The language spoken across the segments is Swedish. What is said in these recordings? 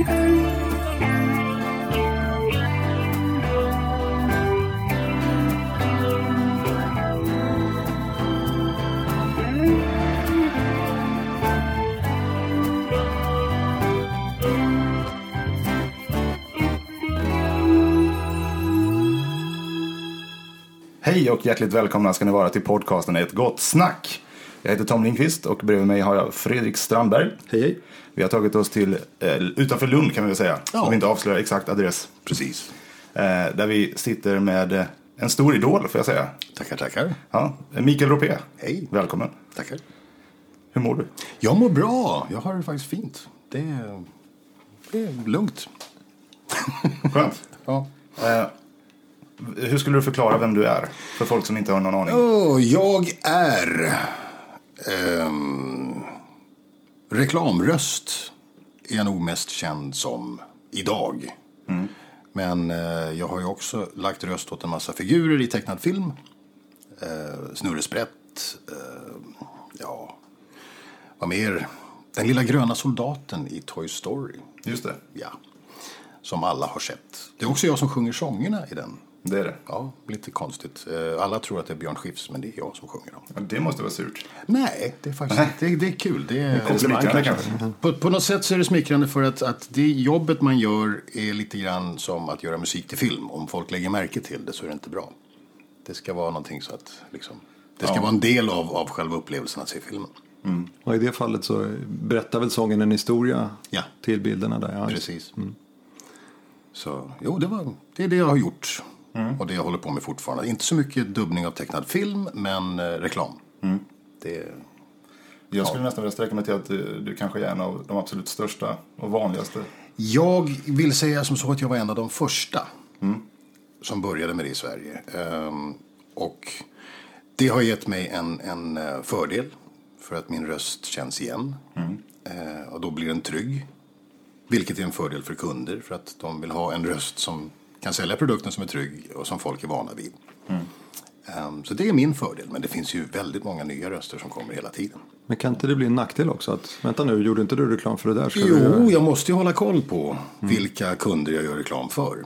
Hej och hjärtligt välkomna ska ni vara till podcasten Ett gott snack. Jag heter Tom Lindqvist och bredvid mig har jag Fredrik Strandberg. Hej, hej. Vi har tagit oss till eh, utanför Lund kan vi väl säga. Ja. Om vi inte avslöjar exakt adress. Precis. Eh, där vi sitter med eh, en stor idol får jag säga. Tackar, tackar. Ja, Mikael Ropé. Hej. Välkommen. Tackar. Hur mår du? Jag mår bra. Jag har det faktiskt fint. Det är, det är lugnt. Skönt. Ja. Eh, hur skulle du förklara vem du är? För folk som inte har någon aning. Oh, jag är ehm, reklamröst. Är jag nog mest känd som idag. Men eh, jag har ju också lagt röst åt en massa figurer i tecknad film. Eh, Snurre Sprätt. Eh, ja, vad mer? Den lilla gröna soldaten i Toy Story. Just det, Ja, som alla har sett. Det är också jag som sjunger sångerna i den. Det är det. Ja, lite konstigt. Eh, Alla tror att det är Björn Skifs, men det är jag som sjunger dem. Ja, det måste vara surt. Nej, det är faktiskt det, det är kul. Det är, Det är smickrande kanske. på, på något sätt så är det smickrande för att, att det jobbet man gör är lite grann som att göra musik till film. Om folk lägger märke till det så är det inte bra. Det ska vara någonting så att liksom, det ska Ja. vara en del av, av själva upplevelsen att se filmen. Och i det fallet så berättar väl sången en historia Ja. till bilderna där. Ja. Precis. Så jo, det, var, det är det jag har gjort. Och det jag håller på med fortfarande. Inte så mycket dubbning av tecknad film, men eh, reklam. Det, Jag skulle nästan vilja sträcka mig till att du, du kanske är en av de absolut största och vanligaste. Jag vill säga som så att jag var en av de första som började med det i Sverige. Ehm, och det har gett mig en, en eh, fördel för att min röst känns igen. Eh, och då blir den trygg. Vilket är en fördel för kunder för att de vill ha en röst som kan sälja produkten som är trygg och som folk är vana vid. Ehm, så det är min fördel, men det finns ju väldigt många nya röster som kommer hela tiden. Men kan inte det bli en nackdel också? Att, vänta nu, gjorde inte du reklam för det där? Ska du Jo, jag måste ju hålla koll på vilka kunder jag gör reklam för.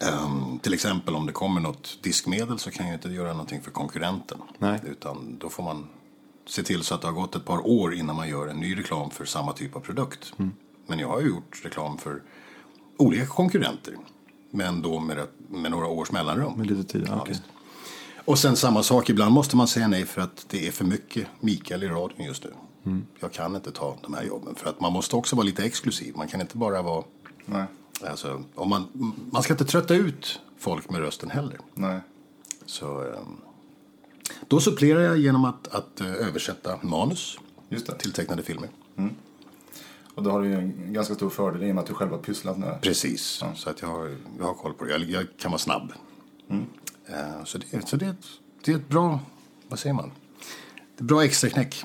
Ehm, till exempel om det kommer något diskmedel så kan jag inte göra någonting för konkurrenten. Nej. Utan då får man se till så att det har gått ett par år innan man gör en ny reklam för samma typ av produkt. Men jag har ju gjort reklam för olika konkurrenter. Men då med, med några års mellanrum. Med lite tid, ja, visst. Och sen samma sak, ibland måste man säga nej för att det är för mycket Mikael i radion just nu. Jag kan inte ta de här jobben. För att man måste också vara lite exklusiv. Man kan inte bara vara... Nej. Alltså, om man, man ska inte trötta ut folk med rösten heller. Nej. Så, ehm, då supplerar jag genom att, att eh, översätta manus Just det. till tecknade filmer. Och då har du ju en ganska stor fördel i och med att du själv har pysslat med Precis, så att jag har, jag har koll på det. Jag, jag kan vara snabb. Eh, så det, så det, är ett, det är ett bra, vad säger man? Det är ett bra extraknäck.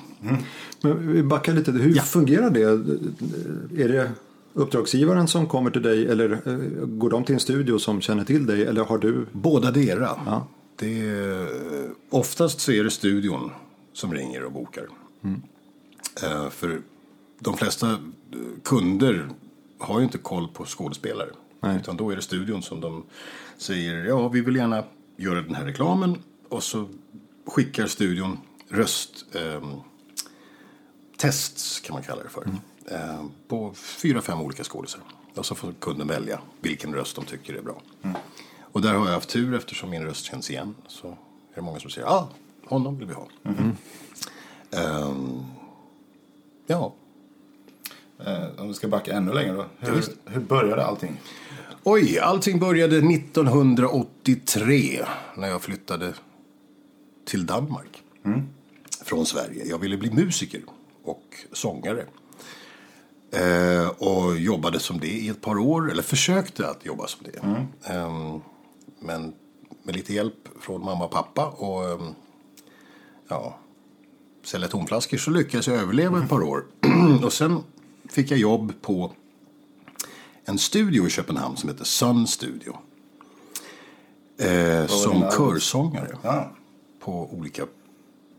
Men vi backar lite. Hur Ja. fungerar det? Är det uppdragsgivaren som kommer till dig eller eh, går de till en studio som känner till dig eller har du? Båda dera. Ja. Det är, oftast så är det studion som ringer och bokar. Eh, för de flesta eh, kunder har ju inte koll på skådespelare. Nej. Utan då är det studion som de säger, ja vi vill gärna göra den här reklamen. Och så skickar studion röst, ehm, tests kan man kalla det för. Eh, på fyra, fem olika skådisar. Och så får kunden välja vilken röst de tycker är bra. Och där har jag haft tur eftersom min röst känns igen. Så är det många som säger, ja, ah, honom vill vi ha. Ehm, ja, Eh, om vi ska backa ännu längre då. Hur, hur började allting? Oj, allting började 1983 när jag flyttade till Danmark. Från Sverige. Jag ville bli musiker och sångare. Eh, och jobbade som det i ett par år, eller försökte att jobba som det. Ehm, men med lite hjälp från mamma och pappa och ehm, ja, sälja tomflaskor så lyckades jag överleva ett par år. och sen fick jag jobb på en studio i Köpenhamn som heter Sun Studio. Eh, som körsångare Ja. på olika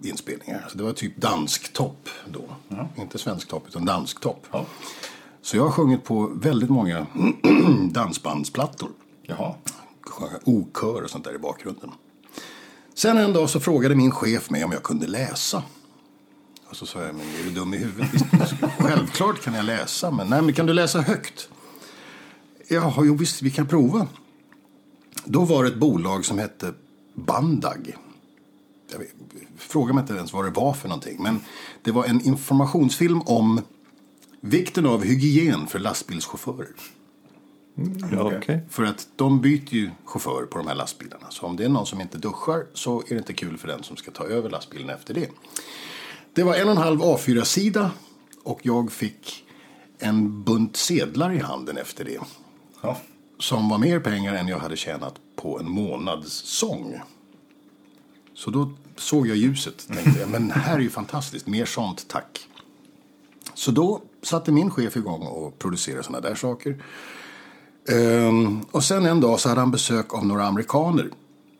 inspelningar. Så det var typ dansk topp då. Inte svensk topp utan dansk topp. Ja. Så jag har sjungit på väldigt många dansbandsplattor. Jaha. Okör och sånt där i bakgrunden. Sen en dag så frågade min chef mig om jag kunde läsa. Och så sa jag, men är du dum i huvudet? Självklart kan jag läsa, men nej, men kan du läsa högt? Jaha, jo visst, vi kan prova. Då var det ett bolag som hette Bandag. Jag vet, fråga mig inte ens vad det var för någonting. Men det var en informationsfilm om vikten av hygien för lastbilschaufförer. Ja, okej. För att de byter ju chaufför på de här lastbilarna. Så om det är någon som inte duschar så är det inte kul för den som ska ta över lastbilen efter det. Det var en och en halv A4-sida och jag fick en bunt sedlar i handen efter det. Ja. Som var mer pengar än jag hade tjänat på en månads sång. Så då såg jag ljuset. Tänkte jag, men här är ju fantastiskt. Mer sånt, tack. Så då satte min chef igång och producerade såna där saker. Ehm, och sen en dag så hade han besök av några amerikaner.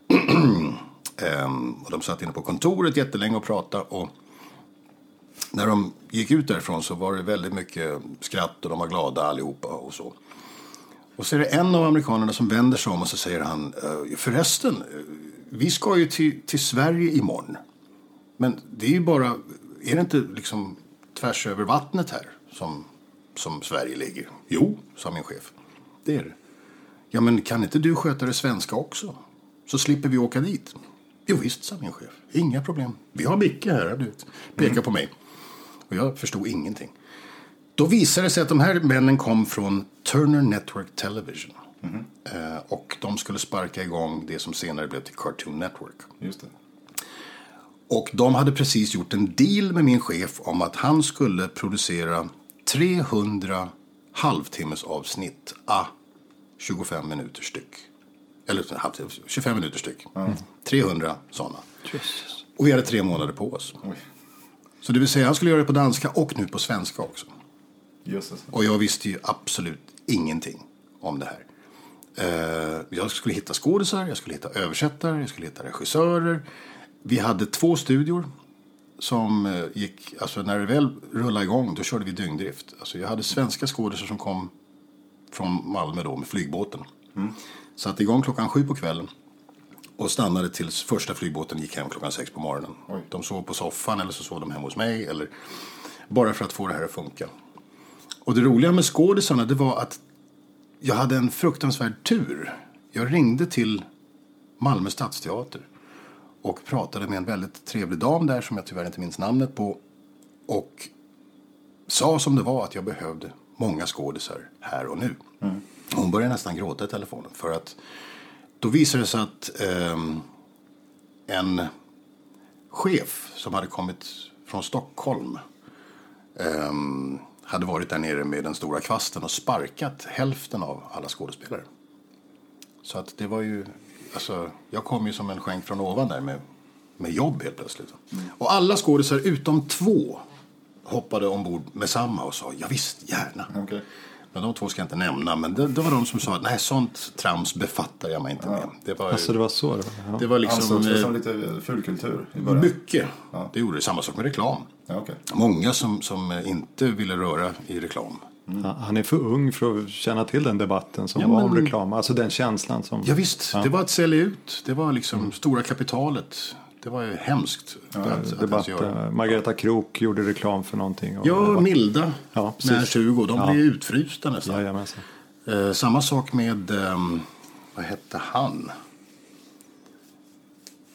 Ehm, och de satt inne på kontoret jättelänge och pratade. Och när de gick ut därifrån så var det väldigt mycket skratt och de var glada allihopa och så. Och så är det en av amerikanerna som vänder sig om och så säger han "Eh, förresten, eh, vi ska ju till, till Sverige imorgon. Men det är ju bara, är det inte liksom tvärs över vattnet här som, som Sverige ligger? Jo, sa min chef. Det är det. Ja, men kan inte du sköta det svenska också? Så slipper vi åka dit. Jo visst, sa min chef. Inga problem. Vi har Micke här, du. Pekar på mig. Och jag förstod ingenting. Då visade det sig att de här männen kom från Turner Network Television. Eh, och de skulle sparka igång det som senare blev till Cartoon Network. Just det. Och de hade precis gjort en deal med min chef om att han skulle producera 300 halvtimmesavsnitt a 25 minuter styck. Eller halvtimme, 25 minuter styck. 300 sådana. Och vi hade tre månader på oss. Oj. Så det vill säga han skulle göra det på danska och nu på svenska också. Jösses. Och jag visste ju absolut ingenting om det här. Eh, jag skulle hitta skådisar, jag skulle hitta översättare, jag skulle hitta regissörer. Vi hade två studior som eh, gick, alltså när det väl rullade igång då körde vi dyngdrift. Alltså jag hade svenska skådisar som kom från Malmö då med flygbåten. Satte igång klockan sju på kvällen och stannade tills första flygbåten gick hem klockan sex på morgonen. Oj. De sov på soffan eller så sov de hemma hos mig. Eller, bara för att få det här att funka. Och det roliga med skådisarna det var att jag hade en fruktansvärd tur. Jag ringde till Malmö stadsteater och pratade med en väldigt trevlig dam där som jag tyvärr inte minns namnet på. Och sa som det var att jag behövde många skådisar här och nu. Hon började nästan gråta i telefonen för att då visade det sig att eh, en chef som hade kommit från Stockholm eh, hade varit där nere med den stora kvasten och sparkat hälften av alla skådespelare. Så att det var ju, alltså, jag kom ju som en skänk från ovan där med, med jobb helt plötsligt. Och alla skådisar utom två hoppade ombord med samma och sa ja visst, gärna. Okay. Men de två ska jag inte nämna, men det, det var de som sa att nej, sånt trams befattar jag mig inte med. Det var, Alltså det var så det var. Ja. det var liksom det som eh, lite fulkultur i början? mycket. Det gjorde det. Samma sak med reklam. Ja, okej. Många som, som inte ville röra i reklam. Ja, Han är för ung för att känna till den debatten som Ja, var om reklam. Alltså den känslan som... Ja, visst, det var att sälja ut. Det var liksom stora kapitalet. Det var ju hemskt. att, att debatt, eh, Margareta Krok gjorde reklam för någonting. Och Ja, Milda. Ja, när 20. De Ja. blev utfrysta nästan. Eh, samma sak med, ehm, vad hette han?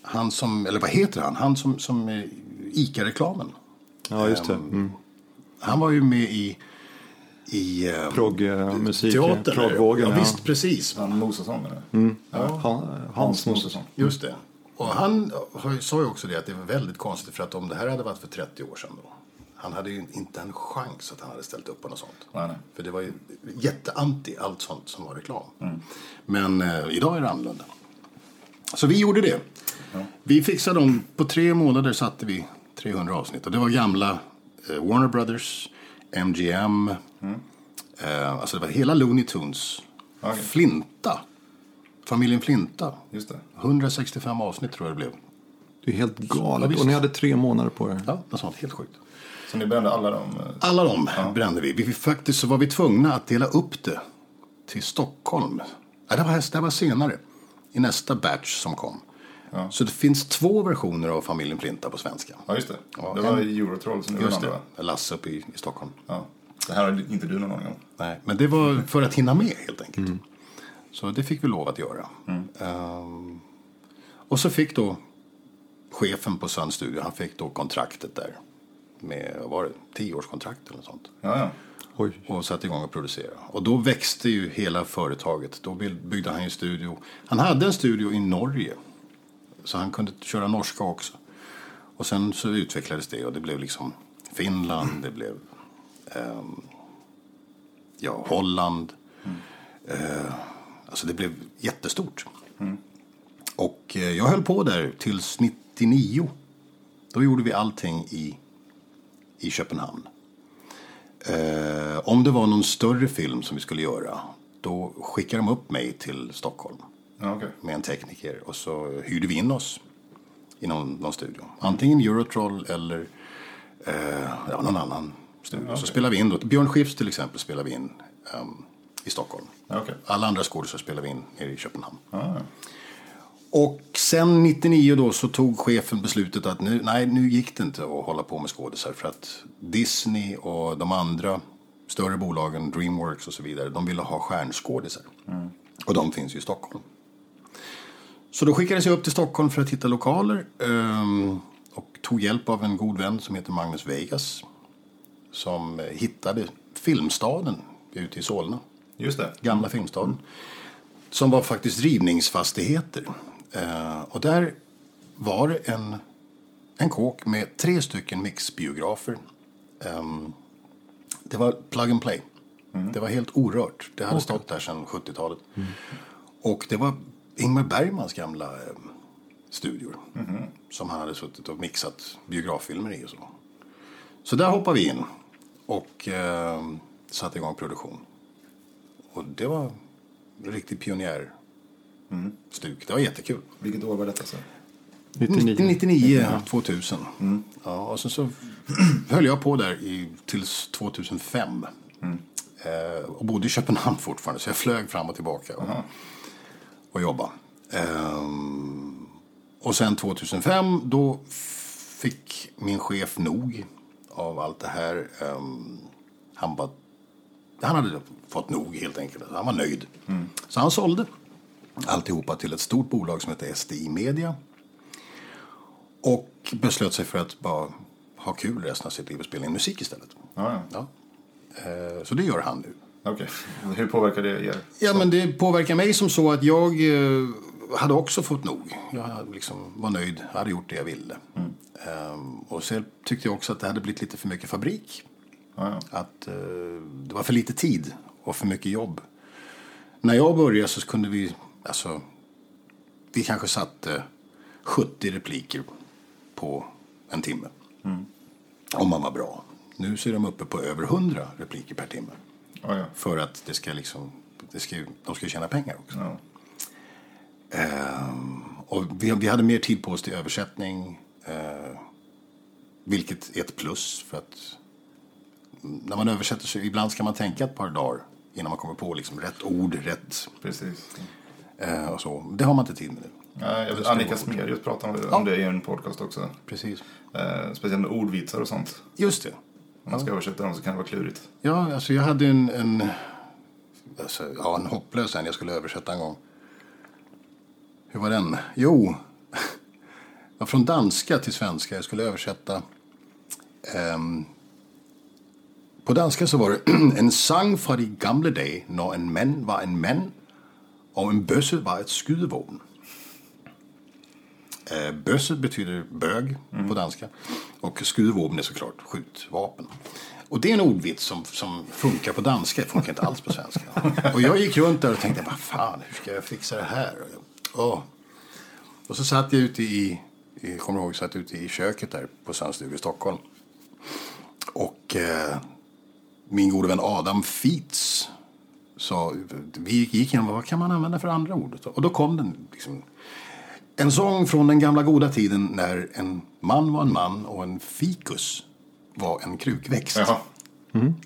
Han som, eller vad heter han? Han som, som eh, ICA-reklamen. Ja, just det. Mm. Han var ju med i, i ehm, Proggmusik, teater. proggvågen. Ja, ja. visst, precis. Han Mosesson menar Mm. du? Han, Hans Mosesson. Just det. Och han sa ju också det att det var väldigt konstigt för att om det här hade varit för 30 år sedan då. Han hade ju inte en chans att han hade ställt upp på något sånt. Nej, nej. För det var ju jätteanti allt sånt som var reklam. Men eh, idag är det annorlunda. Så vi gjorde det. Vi fixade dem, på tre månader satte vi 300 avsnitt. Och det var gamla eh, Warner Brothers, MGM, eh, alltså det var hela Looney Tunes. Okej. Flinta, familjen Flinta. Just det. 165 avsnitt tror jag det blev. Det är helt Ja, galet. och ni hade tre månader på er. Ja, något sånt helt sjukt. Så ni brände alla dem? eh, Alla de brände vi. vi. Faktiskt så var vi tvungna att dela upp det till Stockholm. Ja, det, var, det var senare, i nästa batch som kom. Så det finns två versioner av familjen Flinta på svenska. Ja, just det. Ja, det var en- Eurotroll som gjorde den Just andra, det, Lasse uppe i, i Stockholm. Ja. Det här har inte du någon aning om. Nej, men det var för att hinna med helt enkelt. Så det fick vi lov att göra. Ehm, och så fick då chefen på Sun Studio, han fick då kontraktet där. Med, vad var det, tioårskontrakt eller något sånt. Ja, ja. Oj. Och satte igång och producera. Och då växte ju hela företaget. Då byggde han ju studio. Han hade en studio i Norge. Så han kunde köra norska också. Och sen så utvecklades det och det blev liksom Finland, det blev ehm, ja, Holland. Eh, alltså det blev jättestort. Och eh, jag höll på där tills 99. Då gjorde vi allting i, i Köpenhamn. Eh, om det var någon större film som vi skulle göra, då skickade de upp mig till Stockholm ja okej. med en tekniker och så hyrde vi in oss i någon, någon studio. Antingen Eurotroll eller eh, ja, någon annan studio. Så spelade vi in då. Björn Skifs till exempel spelade vi in ehm, i Stockholm. Okej. Alla andra skådespelare spelade vi in nere i Köpenhamn. Ja. Och sen 99 då så tog chefen beslutet att nu, nej, nu gick det inte att hålla på med skådisar för att Disney och de andra större bolagen, Dreamworks och så vidare, de ville ha stjärnskådisar. Och de finns ju i Stockholm. Så då skickades jag upp till Stockholm för att hitta lokaler ehm, och tog hjälp av en god vän som heter Magnus Vegas som hittade Filmstaden ute i Solna Just det. gamla Filmstaden. Som var faktiskt rivningsfastigheter. Eh, och där var en, en kåk med tre stycken mixbiografer. Ehm, det var plug and play. Det var helt orört. Det hade stått där sedan 70-talet. Och det var Ingmar Bergmans gamla eh, studior. Som han hade suttit och mixat biograffilmer i och så. Så där hoppade vi in och eh, satte igång produktion. Och det var en riktig pionjärstuk. Det var jättekul. Vilket år var detta? Så? 99. 99, 2000. Ja, och sen så höll jag på där i, tills 2005. Eh, och bodde i Köpenhamn fortfarande, så jag flög fram och tillbaka och, och jobbade. Ehm, och sen 2005, då fick min chef nog av allt det här. Ehm, han, bara, han hade fått nog helt enkelt. Han var nöjd. Så han sålde alltihopa till ett stort bolag som heter SDI Media. Och beslöt sig för att bara ha kul resten av sitt liv och spela in musik istället. Ja, ja. Ja. Eh, Så det gör han nu. Okej. Hur påverkar det er? Ja, men det påverkar mig som så att jag eh, hade också fått nog. Jag liksom var nöjd, jag hade gjort det jag ville. Ehm, och sen tyckte jag också att det hade blivit lite för mycket fabrik. Ja, ja. Att eh, det var för lite tid och för mycket jobb. När jag började så kunde vi, alltså, vi kanske satte 70 repliker på en timme. Om man var bra. Nu så är de uppe på över 100 repliker per timme. Ja, ja. För att det ska liksom, det ska, de ska tjäna pengar också. Ja. Ehm, och vi, vi hade mer tid på oss till översättning. Eh, vilket är ett plus. För att mm, när man översätter så ibland ska man tänka ett par dagar innan man kommer på liksom rätt ord, rätt Precis. eh, och så. Det har man inte tid med nu. Ja, jag vet, Annika Smerius pratar om, om det i en podcast också. Precis. Eh, speciellt med ordvitsar och sånt. Just det. Om man ska översätta dem så kan det vara klurigt. Ja, alltså jag hade en, en, alltså, ja, en hopplös en jag skulle översätta en gång. Hur var den? Jo, från danska till svenska. Jag skulle översätta. ehm, på danska så var det en sang fra de gamle dage när en man var en man och en bösse var ett skydevåpen. Eh, bösse betyder bög på danska. Och skydevåpen är såklart skjutvapen. Och det är en ordvits som, som funkar på danska, det funkar inte alls på svenska. Och jag gick runt där och tänkte, vad fan, hur ska jag fixa det här? Åh. Och så satt jag ute i, i kommer ihåg, satt ute i köket där på Sandstuga i Stockholm. Och eh, min gode vän Adam Fietz sa, vi gick igenom vad kan man använda för andra ord? Och då kom den liksom, en sång från den gamla goda tiden när en man var en man och en fikus var en krukväxt. Jaha.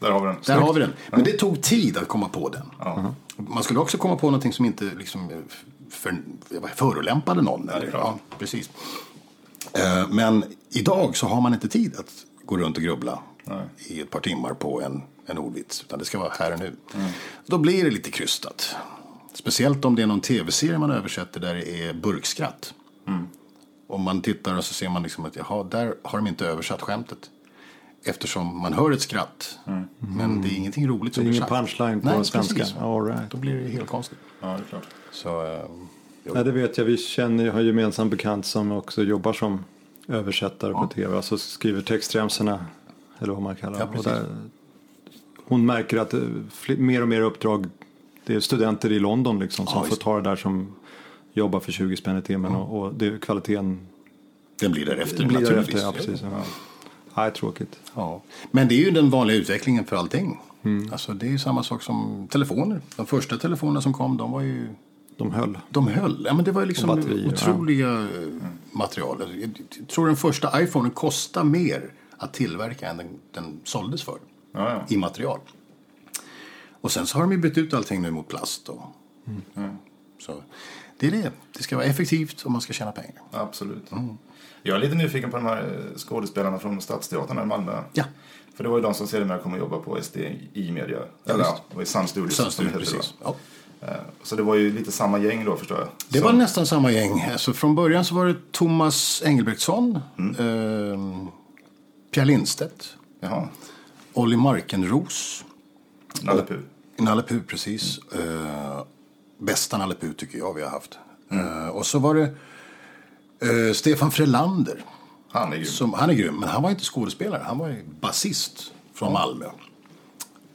Där har vi den. Där har vi den. Men det tog tid att komma på den. Man skulle också komma på någonting som inte liksom för, förolämpade någon. Eller, ja, precis. Eh, Men idag så har man inte tid att gå runt och grubbla i ett par timmar på en, en ordvits. Utan det ska vara här och nu. Då blir det lite krystat. Speciellt om det är någon tv-serie man översätter där det är burkskratt. Om man tittar och så ser man liksom att jaha, där har de inte översatt skämtet. Eftersom man hör ett skratt. Men det är ingenting roligt som Det är blir ingen sagt. punchline på Nej, svenska. All right. Då blir det helt konstigt. Ja, det är klart. Så, jo. Ja, det vet jag. Vi känner, jag har gemensam bekant som också jobbar som översättare på tv. Alltså skriver textremsorna. Eller vad man kallar Ja, det. där, Hon märker att eh, mer och mer uppdrag. Det är studenter i London liksom som Ja, får ta det där som jobbar för 20 spänn i timmen. Och, och det, kvaliteten Den blir därefter blir naturligtvis. därefter. Ja, precis. Ja. Nej, tråkigt. Ja. Men det är ju den vanliga utvecklingen för allting. Mm. Alltså, det är ju samma sak som telefoner. De första telefonerna som kom, de var ju... De höll. De höll. Ja, men det var ju liksom batterier, otroliga eh, material. Jag tror den första iPhonen kostade mer att tillverka än den, den såldes för. Ja, ja. I material. Och sen så har de ju bytt ut allting nu mot plast. Och, Mm. Så det är det. Det ska vara effektivt och man ska tjäna pengar. Absolut. Jag är lite nyfiken på de här skådespelarna från Stadsteatern i Malmö. Ja. För det var ju de som sedermera kom att jobba på SD i media. Eller ja, var i Sun Studios. Precis. då. Ja. Eh, Så det var ju lite samma gäng då förstår jag. Det Som- var nästan samma gäng. Alltså, från början så var det Thomas Engelbrektsson, Mm. eh, Pierre Lindstedt, Jaha, Olli Markenros, Nalle Puh. Nalle Puh precis. Eh, bästa Nalle Puh tycker jag vi har haft. Mm. Eh, och så var det eh, Stefan Frelander. Han är grym. Som, han är grym, men han var inte skådespelare. Han var basist från Malmö.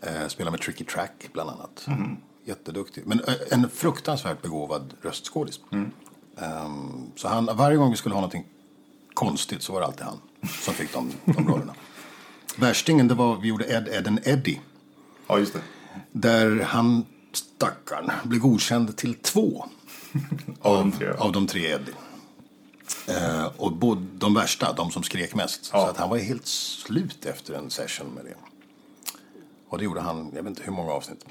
Eh, spelade med Tricky Track bland annat. Mm. Jätteduktig. Men eh, en fruktansvärt begåvad röstskådis. Mm. Ehm, så han, varje gång vi skulle ha någonting konstigt så var det alltid han som fick de, de rollerna. Värstingen, det var, vi gjorde Ed, Ed and Eddie. Ja, just det. Där han, stackaren, blev godkänd till två Av de tre. av de tre Eddie. Eh, och både de värsta, de som skrek mest. Ja. Så att han var helt slut efter en session med det. Och det gjorde han, jag vet inte hur många avsnitt.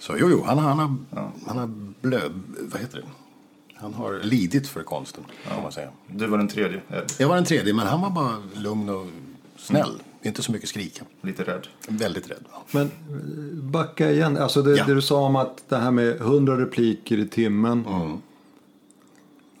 Så jo, jo, han, han har, han har blöd, vad heter det? Han har lidit för konsten, kan man säga. Du var den tredje, Ed. Jag var den tredje, men han var bara lugn och snäll. Inte så mycket skrika. Lite rädd. Väldigt rädd. Ja. Men eh, backa igen. Alltså det, Ja. det du sa om att det här med 100 repliker i timmen. Mm.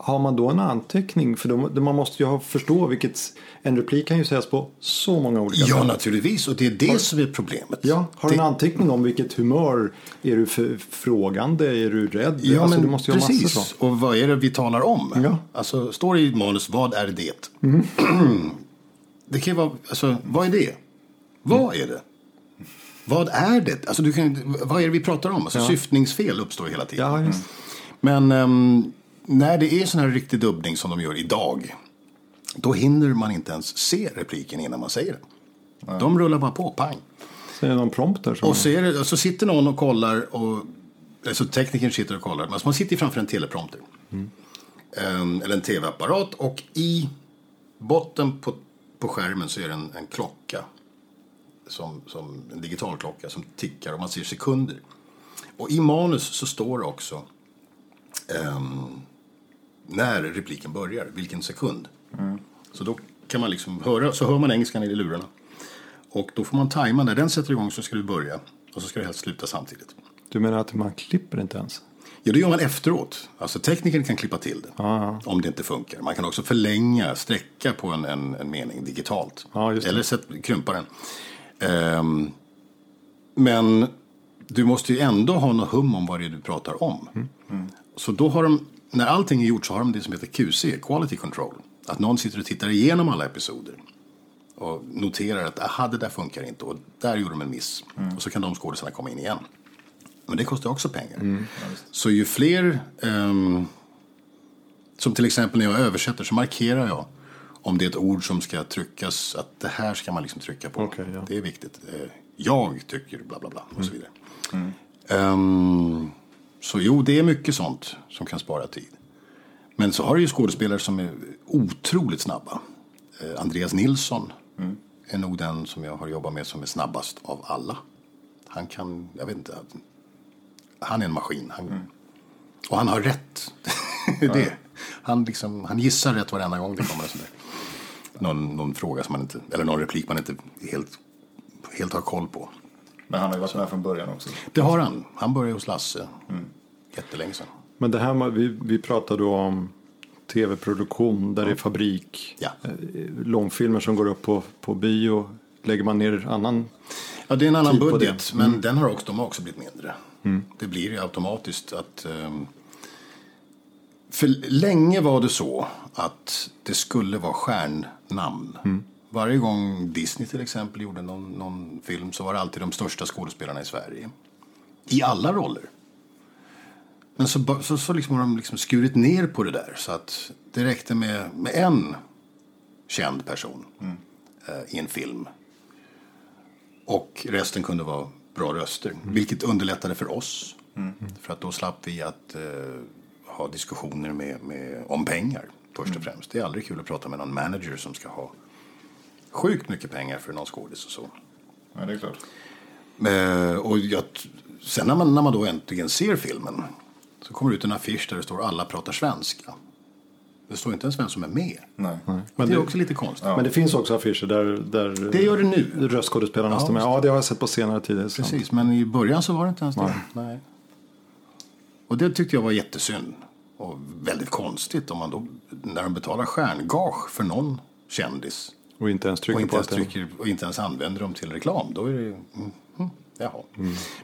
Har man då en anteckning? För då, man måste ju ha, förstå vilket... En replik kan ju sägas på så många olika Ja, sätt. naturligtvis. Och det är det som är problemet. Ja, har du det, en anteckning om vilket humör? Är du för, frågande? Är du rädd? Ja, alltså, men du måste ju ha precis. så. Och vad är det vi talar om? Ja. Mm. Alltså, står det i manus, vad är det? det kan ju vara, alltså, vad är det? Vad är det? Vad är det? Alltså, du kan, vad är det vi pratar om? Alltså, Syftningsfel uppstår hela tiden. Ja, just. Men ehm, när det är sån här riktig dubbning som de gör idag. Då hinner man inte ens se repliken innan man säger det. De rullar bara på, pang. Så är det någon prompt där som... Och så, det, så sitter någon och kollar, och, alltså teknikern sitter och kollar, alltså man sitter framför en teleprompter. Ehm, eller en tv-apparat och i botten på, på skärmen så är det en, en klocka. Som, som en digital klocka som tickar och man ser sekunder. Och i manus så står det också ehm, när repliken börjar, vilken sekund. Så då kan man liksom höra, så hör man engelskan i lurarna. Och då får man tajma, när den sätter igång så ska du börja och så ska du helst sluta samtidigt. Du menar att man klipper inte ens? Ja, det gör man efteråt. Alltså teknikern kan klippa till det. Om det inte funkar. Man kan också förlänga, sträcka på en, en, en mening digitalt. Ja. Eller sätt, krympa den. Ehm, men du måste ju ändå ha något hum om vad det är du pratar om. Mm. Så då har de, när allting är gjort så har de det som heter QC, Quality Control. Att någon sitter och tittar igenom alla episoder. Och noterar att aha, det där funkar inte och där gjorde de en miss. Mm. Och så kan de skådespelarna komma in igen. Men det kostar också pengar. Mm. Så ju fler, ehm, som till exempel när jag översätter så markerar jag om det är ett ord som ska tryckas, att det här ska man liksom trycka på. Okej, ja. Det är viktigt. Eh, Jag tycker bla bla bla och så vidare. Ehm, så jo, det är mycket sånt som kan spara tid. Men så har du ju skådespelare som är otroligt snabba. Eh, Andreas Nilsson är nog den som jag har jobbat med som är snabbast av alla. Han kan, jag vet inte, han är en maskin. Han, Och han har rätt. det. Han, liksom, han gissar rätt varenda gång det kommer en sån där. Någon, någon fråga som man inte, eller någon replik man inte helt, helt har koll på. Men han har ju varit med från början också. Det har han. Han började hos Lasse. Jättelänge sedan. Men det här med, vi, vi pratade då om tv-produktion där det är fabrik. Ja. eh, Långfilmer som går upp på, på bio. Lägger man ner annan Ja, det är en annan budget, men den har också, de har också blivit mindre. Det blir ju automatiskt att... ehm, för länge var det så att det skulle vara stjärnnamn. Varje gång Disney till exempel gjorde någon, någon film så var det alltid de största skådespelarna i Sverige. I alla roller. Men så, så, så liksom har de liksom skurit ner på det där så att det räckte med, med en känd person eh, i en film. Och resten kunde vara bra röster. Vilket underlättade för oss. För att då slapp vi att eh, ha diskussioner med, med, om pengar först och främst. Det är aldrig kul att prata med någon manager som ska ha sjukt mycket pengar för någon skådis och så. Ja, det är klart. Eh, och jag, sen när man, när man då äntligen ser filmen så kommer det ut en affisch där det står alla pratar svenska. Det står inte ens vem som är med. Nej. Men det är också lite konstigt. Men det finns också affischer där, där Det gör det nu. röstskådespelarna Ja, står med. Ja, det har jag sett på senare tid. är sant. Precis, men i början så var det inte ens det. Nej. Och det tyckte jag var jättesynd. Och väldigt konstigt om man då, när de betalar stjärngage för någon kändis Och inte ens och trycker inte, på ens trycker, och inte ens använder dem till reklam, då är det mm, mm, jaha.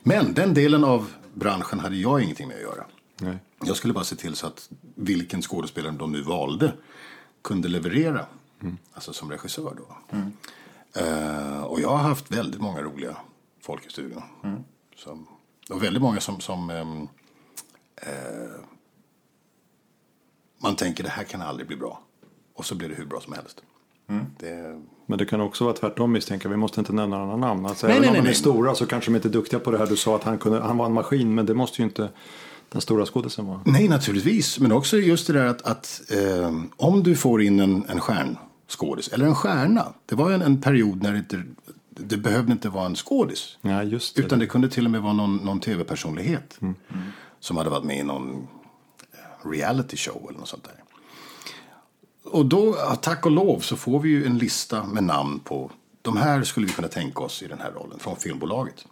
Men den delen av branschen hade jag ingenting med att göra. Nej. Jag skulle bara se till så att vilken skådespelare de nu valde kunde leverera. Alltså som regissör då. Eh, och jag har haft väldigt många roliga folk i studion. Som, och väldigt många som, som ehm, eh, man tänker det här kan aldrig bli bra. Och så blir det hur bra som helst. Det, Men det kan också vara tvärtom misstänka. Vi måste inte nämna några namn. Alltså, Nej, även nej, om nej, de är nej. stora så kanske de inte är duktiga på det här. Du sa att han, kunde, han var en maskin. Men det måste ju inte den stora skådisen vara. Nej, naturligtvis. Men också just det där att, att eh, om du får in en, en stjärnskådis, eller en stjärna. Det var ju en, en period när det, inte, det behövde inte vara en skådis. Just det. Utan det kunde till och med vara någon, någon tv-personlighet. Som hade varit med i någon eh, reality show eller något sånt där. Och då, ja, tack och lov, så får vi ju en lista med namn på de här skulle vi kunna tänka oss i den här rollen från filmbolaget.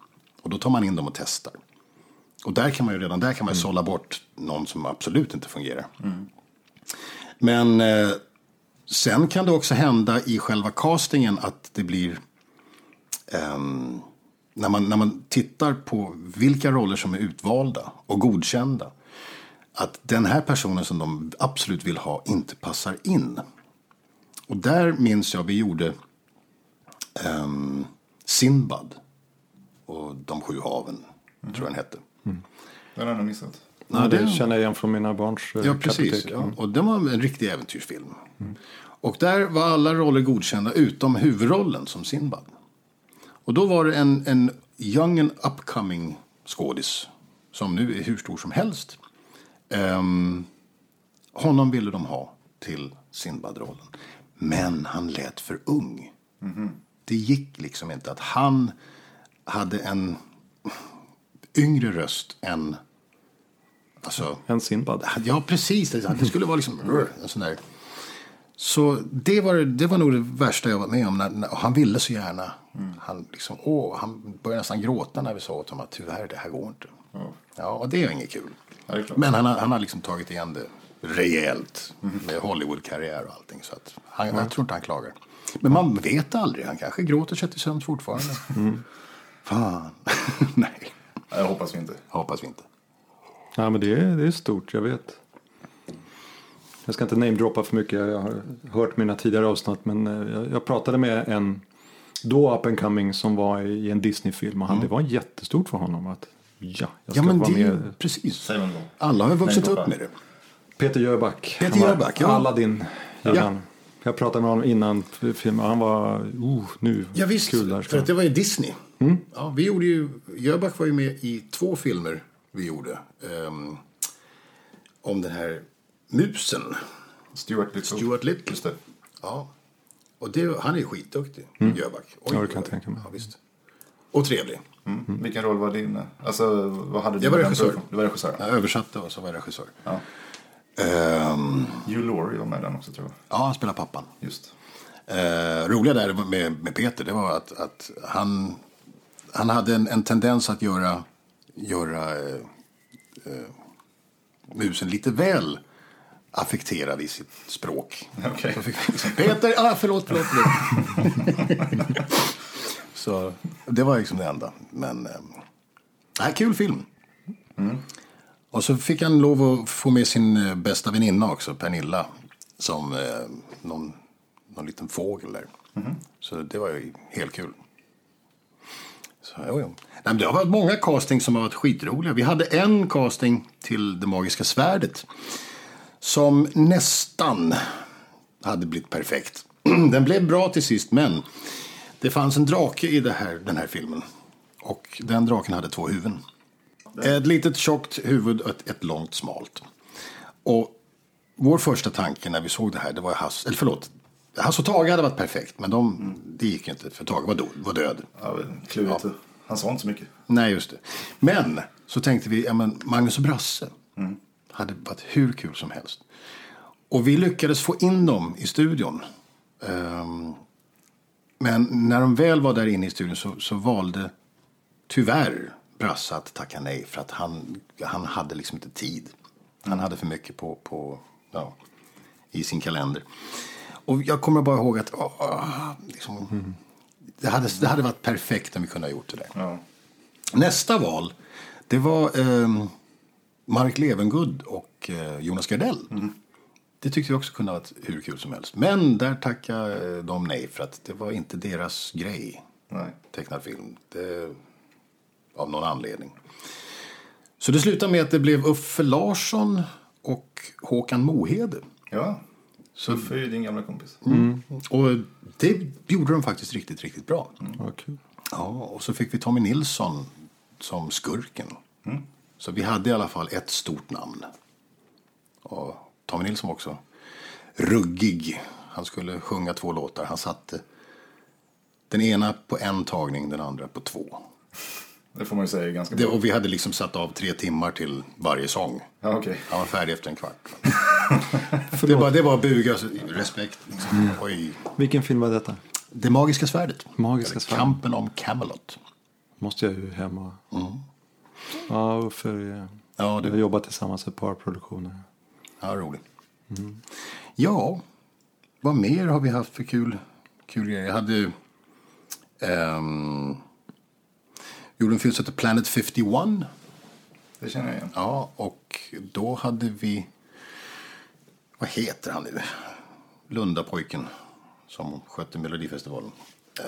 Och då tar man in dem och testar. Och där kan man ju redan där kan man ju sålla bort någon som absolut inte fungerar. Men eh, sen kan det också hända i själva castingen att det blir ehm, när, man, när man tittar på vilka roller som är utvalda och godkända att den här personen som de absolut vill ha inte passar in. Och där minns jag vi gjorde um, Sinbad och De sju haven, tror jag den hette. Den har jag nog missat. Ja, det känner jag igen från mina barns eh, Ja, precis. Ja. Och den var en riktig äventyrsfilm. Och där var alla roller godkända utom huvudrollen som Sinbad. Och då var det en, en young and upcoming skådis som nu är hur stor som helst. Ehm, honom ville de ha till Sinbad-rollen. Men han lät för ung. Det gick liksom inte att han hade en yngre röst än alltså, En Sinbad. Ja, precis. Det skulle vara liksom en sån där. Så det var, det var nog det värsta jag var med om. När, när, han ville så gärna. Han, liksom, åh, han började nästan gråta när vi sa åt honom att tyvärr, det här går inte. Ja, och det är inget kul. Ja, är. Men han han har liksom tagit igen det rejält med Hollywood-karriär och allting. Så att han, jag tror inte han klagar. Men man vet aldrig. Han kanske gråter sig till sömns fortfarande. Fan. Nej, Nej, Jag hoppas vi inte. hoppas vi inte. Ja, men det är, det är stort, jag vet. Jag ska inte namedroppa för mycket, jag har hört mina tidigare avsnitt. Men eh, jag, jag pratade med en då up and coming som var i en Disney-film. Och han, det var jättestort för honom att ja, jag ska Ja, men vara det med. precis. Alla har ju vuxit upp med det. Peter Jöback. Peter Jöback, ja. Aladdin. Ja. Jag pratade med honom innan filmen. Han var, oh, nu, Ja, visst, kul där. för att det var ju Disney. Ja, vi gjorde ju, Jöback var ju med i två filmer vi gjorde. ehm, om den här musen, Stuart Little. Stuart Little. Just det. Ja. Och det, han är skitduktig, mm. Jöback. Oj, ja, det kan jag tänka mig. Ja, visst. Och trevlig. Mm. Mm. Vilken roll var din? Alltså, vad hade du? Jag var regissör. Du var regissör? Jag översatte och så var jag regissör. Ja. Um, Hugh Laurie var med den också tror jag. Ja, han spelar pappan. Just. Uh, roliga där med, med Peter, det var att, att han, han hade en, en tendens att göra, göra uh, uh, musen lite väl affekterad i sitt språk. Okay. Liksom, Peter, ah, förlåt, förlåt. förlåt. så det var liksom det enda. Men, äh, kul film. Mm. Och så fick han lov att få med sin eh, bästa väninna också, Pernilla. Som eh, någon, någon liten fågel där. Mm. Så det var ju helt kul. Så, jo, jo. Nej, det har varit många casting som har varit skitroliga. Vi hade en casting till Det Magiska Svärdet. Som nästan hade blivit perfekt. Den blev bra till sist, men det fanns en drake i här, den här filmen. Och den draken hade två huvuden. Ett litet tjockt huvud och ett, ett långt smalt. Och vår första tanke när vi såg det här, det var eller förlåt, Hasse och Tage hade varit perfekt, men de, mm. det gick inte för Tage var, do, var död. Ja, klurigt. Ja. Han sa inte så mycket. Nej, just det. Men så tänkte vi, ja men Magnus och Brasse mm. hade varit hur kul som helst. Och vi lyckades få in dem i studion. Um, men när de väl var där inne i studion så, så valde tyvärr Brasse att tacka nej för att han, han hade liksom inte tid. Han hade för mycket på, på, ja, i sin kalender. Och jag kommer bara ihåg att åh, liksom, mm. det, hade, det hade varit perfekt om vi kunde ha gjort det där. Ja. Nästa val, det var eh, Mark Levengood och eh, Jonas Gardell. Mm. Det tyckte vi också kunde ha varit hur kul som helst. Men där tackade de nej för att det var inte deras grej. Nej. Tecknad film. Det, av någon anledning. Så det slutade med att det blev Uffe Larsson och Håkan Mohede. Ja, så, Uffe är ju din gamla kompis. Mm. Och det gjorde de faktiskt riktigt, riktigt bra. Mm. Okay. Ja, och så fick vi Tommy Nilsson som skurken. Mm. Så vi hade i alla fall ett stort namn. Och Tommy Nilsson var också ruggig. Han skulle sjunga två låtar. Han satte den ena på en tagning, den andra på två. Det får man ju säga är ganska det. Och vi hade liksom satt av tre timmar till varje sång. Ja, okay. Han var färdig efter en kvart. det, var, det var buga, respekt. Liksom. Mm. Oj. Vilken film var detta? Det magiska svärdet. Magiska svärdet. Kampen om Camelot. Måste jag ju hem och... Mm. Ja, för ja, det... jag har jobbat tillsammans ett par produktioner. Ja, roligt. Mm. Ja, vad mer har vi haft för kul, kul grejer? Jag hade... Um, gjorde en film som heter Planet 51. Det känner jag igen. Ja, och då hade vi... Vad heter han nu? Lundapojken som skötte Melodifestivalen.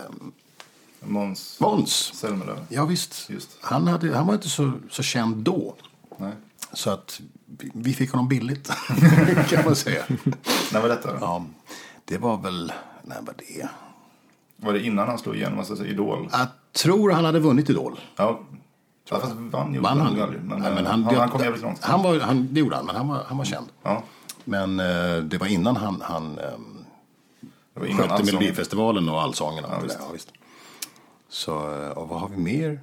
Um, Måns Måns. Zelmerlöw. Ja, visst. Just. Han, hade, han var inte så, så känd då. Nej. Så att vi, vi fick honom billigt, kan man säga. när var detta? Då? Ja, det var väl... När var det? Var det innan han slog igenom, alltså Idol? Jag tror han hade vunnit Idol. Ja, Ja, fast vann gjorde han, han aldrig. Men, nej, men han, han, han kom jävligt långt. Han var, han, det gjorde han, men han var, han var känd. Ja. Men eh, det var innan han, han eh, skötte Melodifestivalen och allsångerna. Ja, ja, visst. Så, eh, och vad har vi mer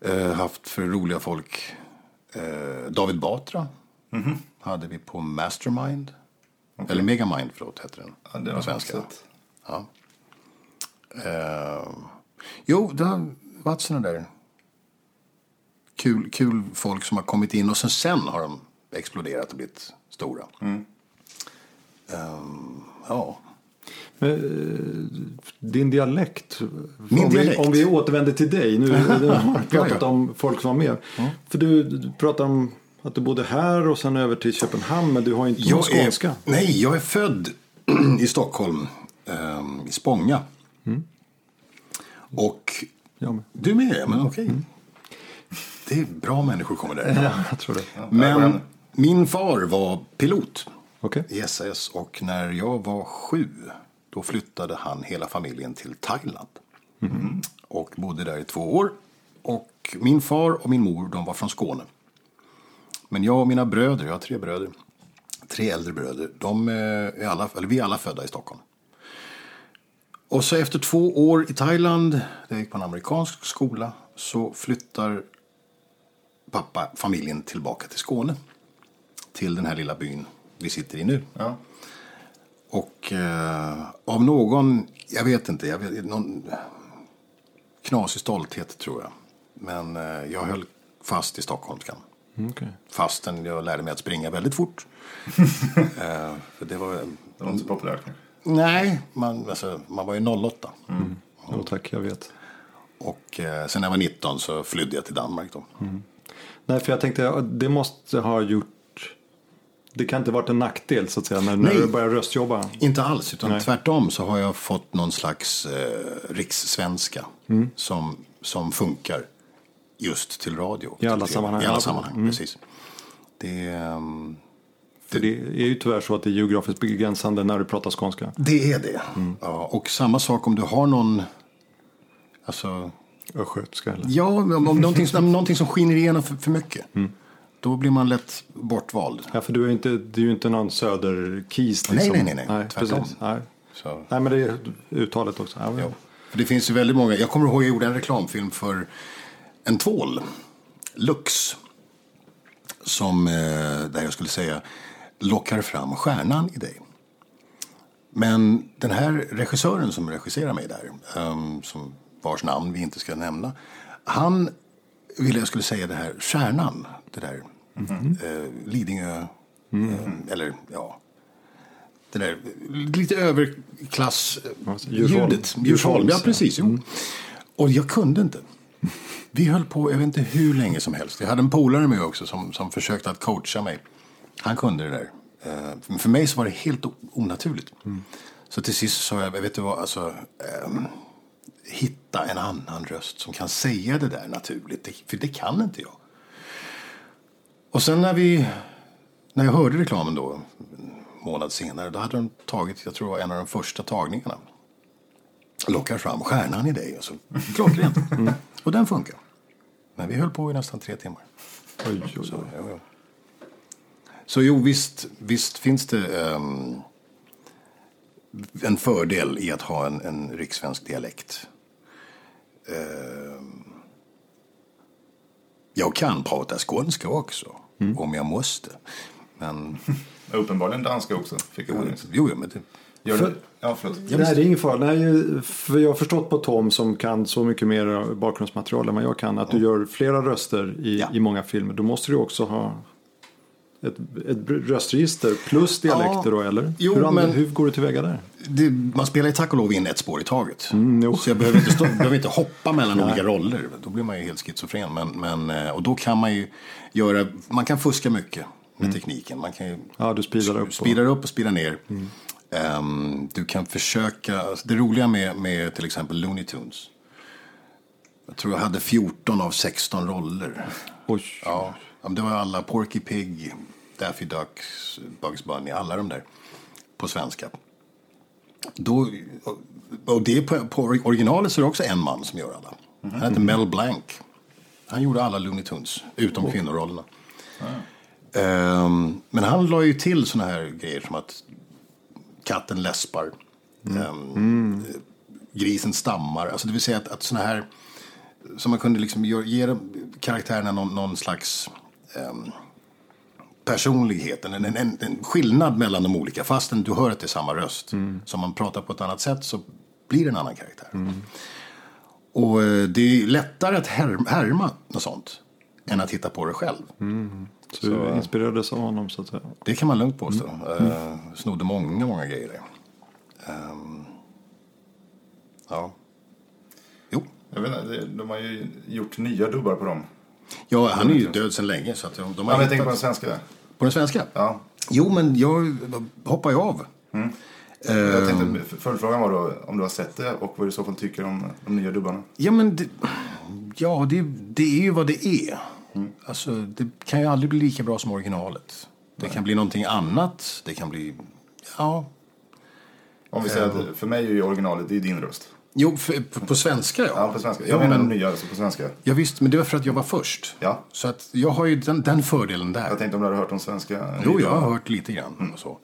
eh, haft för roliga folk? Eh, David Batra mm -hmm. hade vi på Mastermind. Okay. Eller Megamind, förlåt, hette den. Ja, det på svenska. Ja. Jo, det har varit sådana där kul, kul folk som har kommit in och sen, sen har de exploderat och blivit stora. Mm. Um, ja. Men, eh, din dialekt. Min om, dialekt. Vi, om vi återvänder till dig. Nu har vi pratat om folk som var med. Mm. För du, du pratar om att du bodde här och sen över till Köpenhamn. Men du har inte någon skånska. Är, nej, jag är född i Stockholm. Um, I Spånga. Mm. Och du med? Men okej. Okay. Mm. Det är bra människor kommer där. Ja, jag tror det. Men min far var pilot okay. i SAS och när jag var sju då flyttade han hela familjen till Thailand. Mm. Och bodde där i två år. Och min far och min mor de var från Skåne. Men jag och mina bröder, jag har tre bröder, tre äldre bröder, de är alla, eller vi är alla födda i Stockholm. Och så efter två år i Thailand, där jag gick på en amerikansk skola, så flyttar pappa familjen tillbaka till Skåne. Till den här lilla byn vi sitter i nu. Ja. Och eh, av någon, jag vet inte, jag vet, någon knasig stolthet tror jag. Men eh, jag höll fast i stockholmskan. Mm, okej. Fastän jag lärde mig att springa väldigt fort. eh, för det var, Det var inte populärt kanske. Nej, man, alltså, man var ju 08. Jo tack, jag vet. Och eh, sen när jag var 19 så flydde jag till Danmark då. Nej, för jag tänkte det måste ha gjort... Det kan inte varit en nackdel så att säga när, när du börjar röstjobba. Inte alls, utan Nej. tvärtom så har jag fått någon slags eh, rikssvenska som, som funkar just till radio. I alla till sammanhang. I alla Ja. sammanhang, precis. Det, ehm, För det är ju tyvärr så att det är geografiskt begränsande när du pratar skånska. det är det. Ja, och samma sak om du har någon... Alltså, Östgötska eller? ja, om, om någonting, som- någonting som skiner igenom för, för mycket. Då blir man lätt bortvald. Ja, för du är, inte, du är ju inte någon söderkis liksom. Nej, nej, nej, nej. nej Tvärtom. precis. Nej. Så. nej, men det är uttalet också. Ja, Ja. För det finns ju väldigt många. Jag kommer ihåg jag gjorde en reklamfilm för en tvål. Lux. Som, eh, där jag skulle säga, lockar fram stjärnan i dig. Men den här regissören som regisserar mig där, ehm, som vars namn vi inte ska nämna. Han ville jag skulle säga det här, stjärnan, det där eh, Lidingö, eh, eller ja, det där lite överklass Alltså, eh, Djursholm. ja precis. Jo. Och jag kunde inte. Vi höll på, jag vet inte hur länge som helst. Jag hade en polare med också som, som försökte att coacha mig. Han kunde det där. Eh, men för mig så var det helt onaturligt. Så till sist sa jag, vet du vad, alltså, ehm, hitta en annan röst som kan säga det där naturligt. För det kan inte jag. Och sen när vi, när jag hörde reklamen då, en månad senare, då hade de tagit, jag tror det var en av de första tagningarna. Lockar fram stjärnan i dig. Och så, klockrent. Och den funkar. Men vi höll på i nästan tre timmar. Oj, oj, Så, oj. jo, jo. Så jo, visst, visst finns det ehm, en fördel i att ha en, en rikssvensk dialekt. Ehm, jag kan prata skånska också, om jag måste. Men, Uppenbarligen danska också, fick jag nyss. jo, men det, Gör För- det? Ja, förlåt. Nej, det är ingen fara. Nej, för jag har förstått på Tom som kan så mycket mer bakgrundsmaterial än vad jag kan. Att du gör flera röster i, Ja. i många filmer. Då måste du också ha ett, ett röstregister plus dialekter då eller? Jo, hur, men- hur går du tillväga där? det, man spelar ju tack och lov in ett spår i taget. jo. Så jag behöver inte, stå, behöver inte hoppa mellan olika roller. Då blir man ju helt schizofren. Men, men, eh, och då kan man ju göra, man kan fuska mycket med tekniken. Man kan ju Ja, du speedar upp. och- speedar upp och speedar ner. Ehm, du kan försöka, alltså det roliga med, med till exempel Looney Tunes. Jag tror jag hade 14 av 16 roller. Oj. Ja, ja, det var alla Porky Pig, Daffy Duck, Bugs Bunny, alla de där på svenska. Då, och- det på, på originalet så är det också en man som gör alla. Han heter Mel Blanc. Han gjorde alla Looney Tunes, utom kvinnorollerna. Ehm, men han la ju till såna här grejer som att katten läspar. Ehm, grisen stammar. Alltså det vill säga att, att såna här så man kunde liksom ge dem- karaktärerna någon, någon slags ehm, personlighet. En, en, en, en skillnad mellan de olika. Fastän du hör att det är samma röst. Så om man pratar på ett annat sätt så blir det en annan karaktär. Och eh, det är lättare att härma, härma något sånt. Än att hitta på det själv. Så, du inspirerades av honom så att säga. Det kan man lugnt påstå. Eh, snodde många, många grejer där. Ehm, ja. Jo. Jag vet inte, de har ju gjort nya dubbar på dem. Ja, han är ju död sedan länge. Så att de, de har Ja, jag tänker på den svenska. på den svenska? Ja. Jo, men jag hoppar ju av. Jag tänkte, följdfrågan var då om du har sett det och vad du i så fall tycker om de nya dubbarna. Ja, men det, ja, det, det är ju vad det är. Alltså, det kan ju aldrig bli lika bra som originalet. Det kan bli någonting annat. Det kan bli... Ja. Om vi säger att för mig är ju originalet, det är din röst. Jo, för, på, svenska ja. Ja, på svenska. Ja, Jag menar men, de nya, alltså på svenska. ja, visst, men det var för att jag var först. Ja. Så att jag har ju den, den fördelen där. Jag tänkte om du hade hört de svenska. Jo, jag har hört lite grann och så.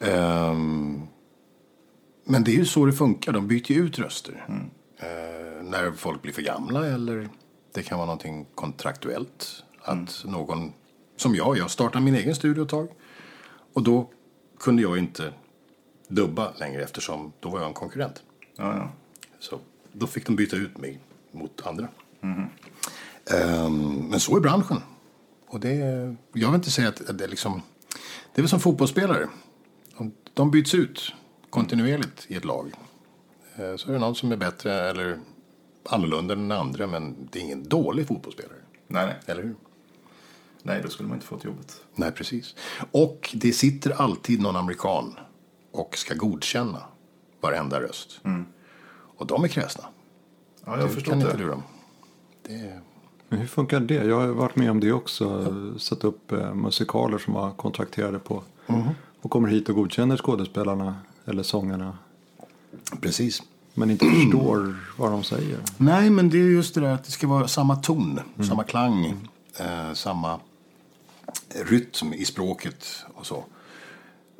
Ehm, men det är ju så det funkar. De byter ju ut röster. Eh, när folk blir för gamla eller det kan vara någonting kontraktuellt. Att någon, som jag, jag startade min egen studio ett tag. Och då kunde jag inte dubba längre eftersom då var jag en konkurrent. Ja, ja. Så då fick de byta ut mig mot andra. Ehm, men så är branschen. Och det, jag vill inte säga att att det är liksom... Det är väl som fotbollsspelare. De, de byts ut kontinuerligt i ett lag. Eh, Så är det någon som är bättre eller annorlunda än den andra. Men det är ingen dålig fotbollsspelare. Nej, nej. Eller hur? Nej, då skulle man inte fått jobbet. Nej, precis. Och det sitter alltid någon amerikan och ska godkänna varenda röst. Och de är kräsna. Ja, jag Du förstått kan inte det. lura dem. Det. Men hur funkar det? Jag har varit med om det också. Satt upp eh, musikaler som var kontrakterade på. Och kommer hit och godkänner skådespelarna eller sångarna. Precis. Men inte förstår vad de säger. Nej, men det är just det där att det ska vara samma ton, samma klang, eh, samma rytm i språket och så.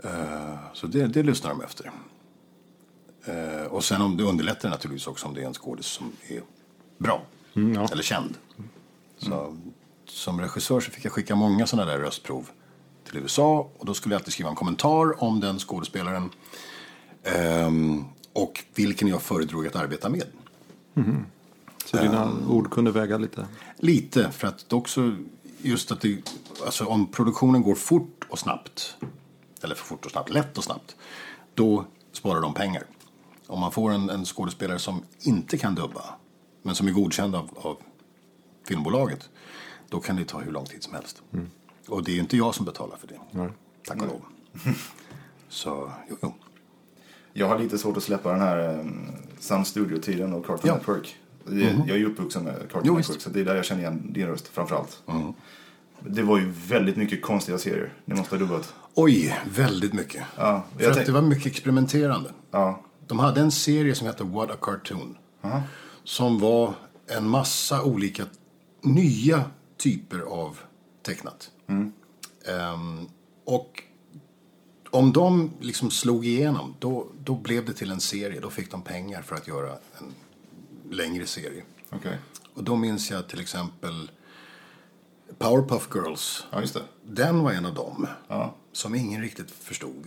Eh, så det, det lyssnar de efter. Eh, och sen om det underlättar naturligtvis också om det är en skådis som är bra Mm, ja. eller känd. Så, som regissör så fick jag skicka många sådana där röstprov till USA och då skulle jag alltid skriva en kommentar om den skådespelaren ehm, och vilken jag föredrog att arbeta med. Så dina ord kunde väga lite. Lite, för att det också just att det, alltså om produktionen går fort och snabbt, eller för fort och snabbt, lätt och snabbt, då sparar de pengar. Om man får en, en skådespelare som inte kan dubba, men som är godkänd av, av filmbolaget, då kan det ta hur lång tid som helst. Och det är inte jag som betalar för det, Nej. tack och lov. Så, jo, jo. Jag har lite svårt att släppa den här um, Sun Studio-tiden och Cartoon Ja. Network. Jag, jag är ju uppvuxen med Cartoon Jo, Network, visst. så det är där jag känner igen din röst framförallt. Det var ju väldigt mycket konstiga serier ni måste ha dubbat. Oj, väldigt mycket. Ja, För att det var mycket experimenterande. Ja, De hade en serie som hette What a Cartoon. Som var en massa olika nya typer av tecknat. Ehm, och om de liksom slog igenom, då, då blev det till en serie. Då fick de pengar för att göra en längre serie. okej. Och då minns jag till exempel Powerpuff Girls. Ja. Den var en av dem Ja. som ingen riktigt förstod.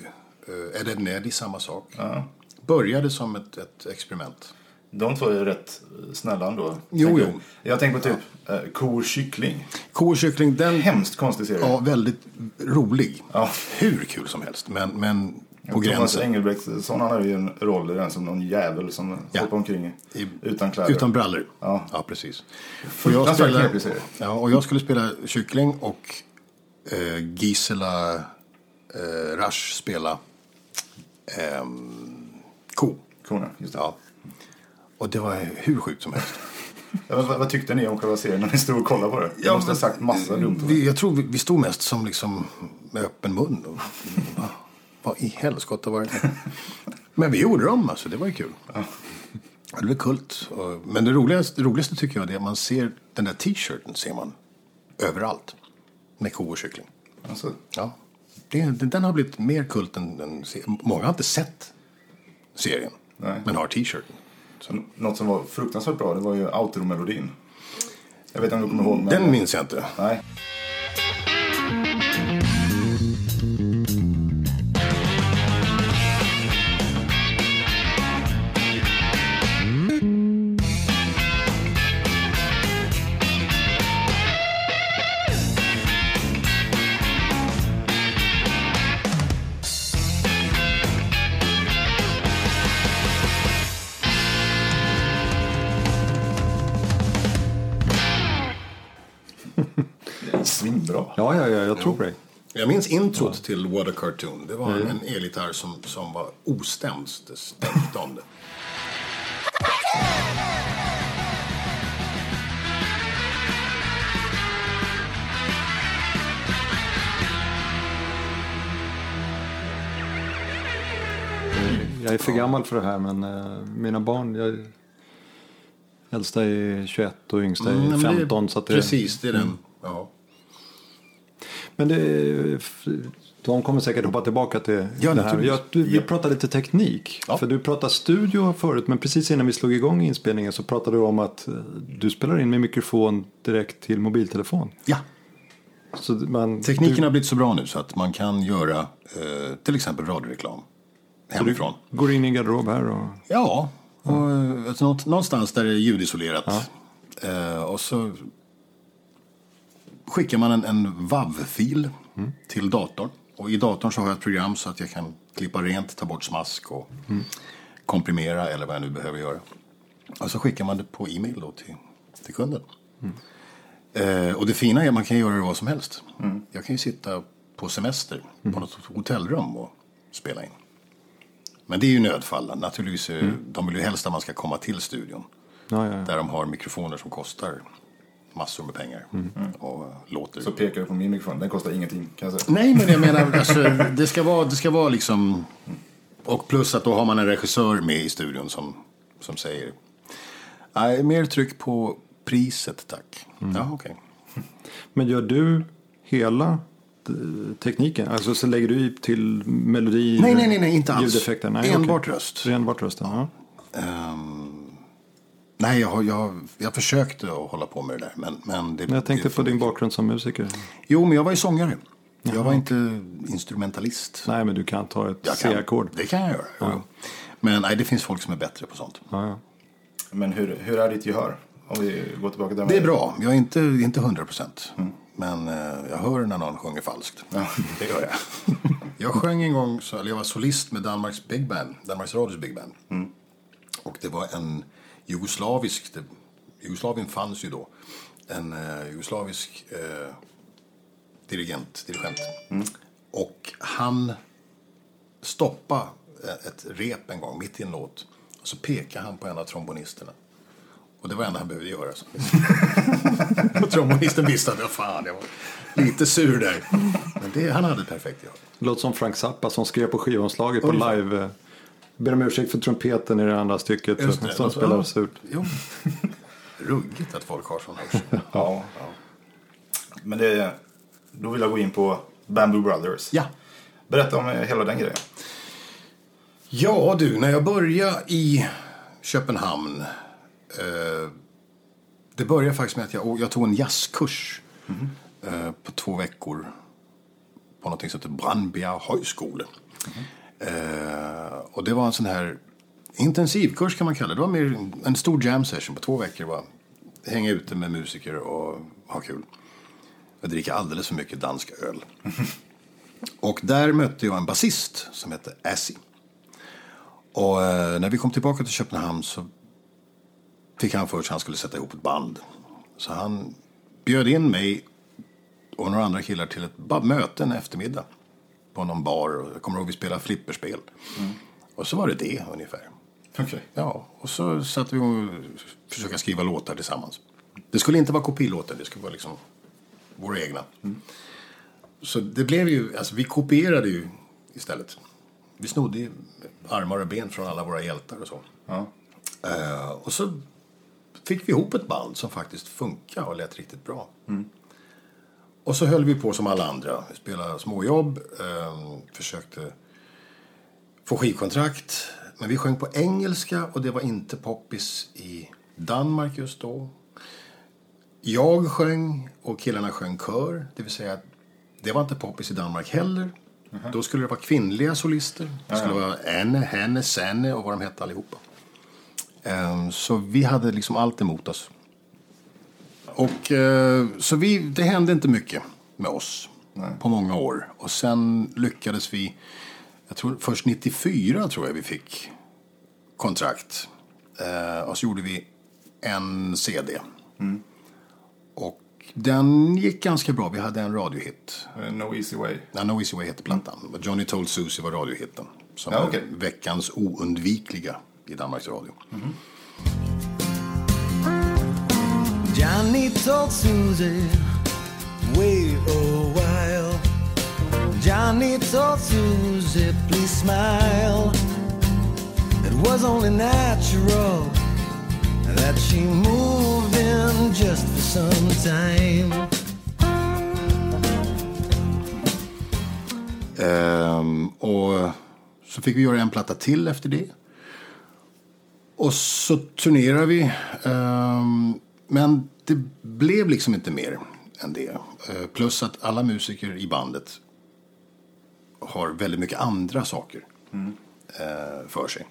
Uh, Ed, Ed Neddy, samma sak. Ja. Började som ett, ett experiment. De två är rätt eh, snälla ändå. Jo, jo. Jag. tänker på typ eh, ko och kyckling. Ko och kyckling, den Hemskt konstig serie. ja, väldigt rolig. Ja. Hur kul som helst, men, men på Thomas gränsen. Engelbrektsson han hade ju en roll i den som någon jävel som Ja. hoppar omkring I- utan kläder. Utan brallor. Ja. precis. Och jag, serie. ja, och jag skulle spela kyckling och eh, Gisela eh, Rasch spela ehm, ko. Kona, just det. Ja. Och det var hur sjukt som helst. Ja, vad, vad tyckte ni om själva serien när ni stod och kollade på det? Jag måste ha sagt massa dumt. Vi, jag tror vi, vi stod mest som liksom med öppen mun. Och, vad, vad i helskotta var det? Men vi gjorde dem, alltså. Det var ju kul. Ja. Det blev kult. Men det roligaste, det roligaste tycker jag är att man ser den där t-shirten ser man överallt. Med ko och kyckling. Alltså, Ja. Det, den har blivit mer kult än, än Många har inte sett serien. Nej. Men har t-shirten. så, något som var fruktansvärt bra det var ju outro-melodin. Jag vet inte om du kommer ihåg men... Den minns jag inte. Nej. Ja, ja, ja, jag tror på dig. Jag minns introt till What a Cartoon. Det var en elgitarr som, som var ostämd. Det stämde om det. Jag är för gammal för det här, men eh, mina barn, jag, äldsta är 21 och yngsta är Mm, men det är 15. så det, Precis, det är den. Ja. Men det, de kommer säkert hoppa tillbaka till Ja, det här. Jag, du, vi pratar lite teknik. Ja. För du pratade studio förut, men precis innan vi slog igång inspelningen så pratade du om att eh, du spelar in med mikrofon direkt till mobiltelefon. Ja, Så man, tekniken du, har blivit så bra nu så att man kan göra eh, till exempel radioreklam hemifrån. går in i en garderob här och... Ja, och, eh, alltså, någonstans där det är ljudisolerat. Eh, och så skickar man en, en WAV-fil till datorn. Och i datorn så har jag ett program så att jag kan klippa rent, ta bort smask och komprimera eller vad jag nu behöver göra. Och så skickar man det på e-mail då till, till kunden. Eh, och det fina är att man kan göra det vad som helst. Jag kan ju sitta på semester på något hotellrum och spela in. Men det är ju nödfall. Naturligtvis, är, de vill ju helst att man ska komma till studion. Ja, ja, ja. Där de har mikrofoner som kostar massor med pengar. Och eh, låter. Så pekar du på min mikrofon. Den kostar ingenting kan jag säga. Nej, men jag menar, alltså, det, ska vara, det ska vara liksom... Och plus att då har man en regissör med i studion som, som säger... Nej, mer tryck på priset, tack. Ja, okej. Men gör du hela eh, tekniken? Alltså så lägger du till melodi? Nej, nej, nej, nej, inte alls. Ljudeffekter? Nej, Enbart okej. röst. Enbart rösten, ja. Ehm, nej, jag, har- jag, jag försökte att hålla på med det där. Men, men det, Men jag tänkte på din bakgrund som musiker. Jo, men jag var ju sångare. Jag var inte instrumentalist. Nej, men du kan ta ett C-ackord. Det kan jag göra. jo. Men nej, det finns folk som är bättre på sånt. Ja, ja. Men hur, hur är ditt gehör? Om vi går tillbaka där. Det är bra. Jag är inte, inte 100 procent. Men eh, jag hör när någon sjunger falskt. Det gör jag. jag sjöng en gång, så, eller jag var solist med Danmarks Big Band. Danmarks Radios Big Band. Och det var en jugoslavisk, det, Jugoslavien fanns ju då. En eh, jugoslavisk eh, dirigent, dirigent. Och han stoppade ett rep en gång mitt i en låt. Och så pekade han på en av trombonisterna. Och det var det enda han behövde göra. Och trombonisten visste att jag fan, jag var lite sur där. Men det, han hade perfekt gehör. Det låter som Frank Zappa som skrev på skivomslaget på live. Eh, Ber om ursäkt för trumpeten i det andra stycket Just det. som Alltså, ja. ut. Jo. Ruggigt att folk har sån hörsel. Ja. Men det, då vill jag gå in på Bamboo Brothers. Ja. Berätta om hela den grejen. Ja du, när jag började i Köpenhamn. Eh, det började faktiskt med att jag, jag tog en jazzkurs eh, på två veckor. På något som heter Brandbjerg högskole. Eh, och det var en sån här intensivkurs kan man kalla det. Det var mer en stor jam session på två veckor. Var hänga ute med musiker och ha kul. Jag dricker alldeles för mycket dansk öl. och där mötte jag en basist som hette Assie. Och eh, när vi kom tillbaka till Köpenhamn så fick han för sig att han skulle sätta ihop ett band. Så han bjöd in mig och några andra killar till ett möte en eftermiddag. På någon bar. Jag kommer ihåg vi spelade flipperspel. Och så var det det ungefär. Okej. Ja, och så satt vi och försöka skriva låtar tillsammans. Det skulle inte vara kopilåtar, det skulle vara liksom våra egna. Så det blev ju, alltså vi kopierade ju istället. Vi snodde ju armar och ben från alla våra hjältar och så. Ja. Eh, och så fick vi ihop ett band som faktiskt funkade och lät riktigt bra. Och så höll vi på som alla andra. Vi spelade småjobb, eh, försökte få skivkontrakt. Men vi sjöng på engelska och det var inte poppis i Danmark just då. Jag sjöng och killarna sjöng kör. Det vill säga att det var inte poppis i Danmark heller. Då skulle det vara kvinnliga solister. Det skulle vara Anne, Henne, Sanne och vad de hette allihopa. Ehm, Så vi hade liksom allt emot oss. Och eh, så vi, det hände inte mycket med oss på många år. Och sen lyckades vi, jag tror först 94 tror jag vi fick kontrakt. Eh, och så gjorde vi en CD. Och den gick ganska bra. Vi hade en radiohit. Eh, No Easy Way. Ja, No Easy Way hette plattan. Johnny Told Susie var radiohitten. Som Ja, okej. veckans oundvikliga i Danmarks Radio. Johnny told Susie, wait a while. Johnny told Susie, please smile. It was only natural that she moved in just for some time. Ehm, och så fick vi göra en platta till efter det. Och så turnerade vi. ehm, men det blev liksom inte mer än det. Eh, plus att alla musiker i bandet har väldigt mycket andra saker eh, för sig.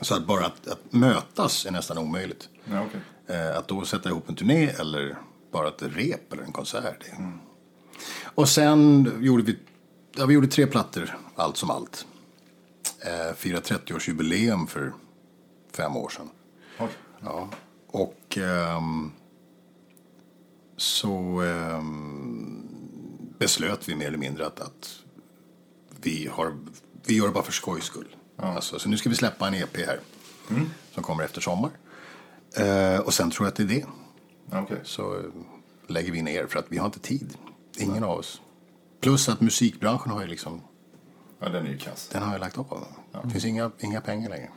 Så att bara att, att mötas är nästan omöjligt. Ja, okej. Eh, att då sätta ihop en turné eller bara ett rep eller en konsert. Det. Och sen gjorde vi, ja, vi gjorde tre plattor, allt som allt. Fira 30-årsjubileum för fem år sedan. Oj. Ja. Och ehm, så ehm, beslöt vi mer eller mindre att, att vi, har, vi gör det bara för skojs skull. Alltså, så nu ska vi släppa en EP här som kommer efter sommar. Eh, och sen tror jag att det är det. Ja, okej. Så eh, lägger vi ner för att vi har inte tid. Ingen av oss. Plus att musikbranschen har ju liksom, Ja, den är ju kass. den har ju lagt av. Det finns inga, inga pengar längre.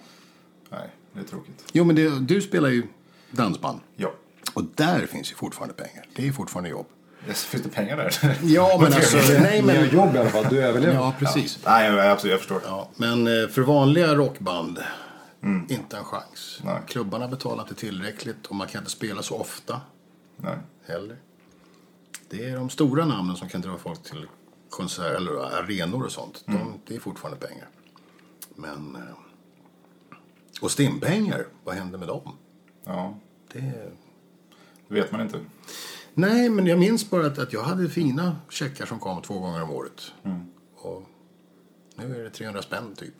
Nej, det är tråkigt. Jo men det, du spelar ju dansband. Ja. Och där finns ju fortfarande pengar. Det är fortfarande jobb. Yes, Finns det pengar där? Ja, men alltså... nej, men... jobb i alla fall, du överlever. Ja, precis. Nej, jag, absolut, jag förstår. Ja, men eh, för vanliga rockband, inte en chans. Nej. Klubbarna betalar inte tillräckligt och man kan inte spela så ofta Nej. heller. Det är de stora namnen som kan dra folk till konserter eller arenor och sånt. De, det är fortfarande pengar. Men... eh, Och stimpengar, vad händer med dem? Ja, Det... det vet man inte. Nej, men jag minns bara att, att jag hade fina checkar som kom två gånger om året. Och nu är det 300 spänn typ.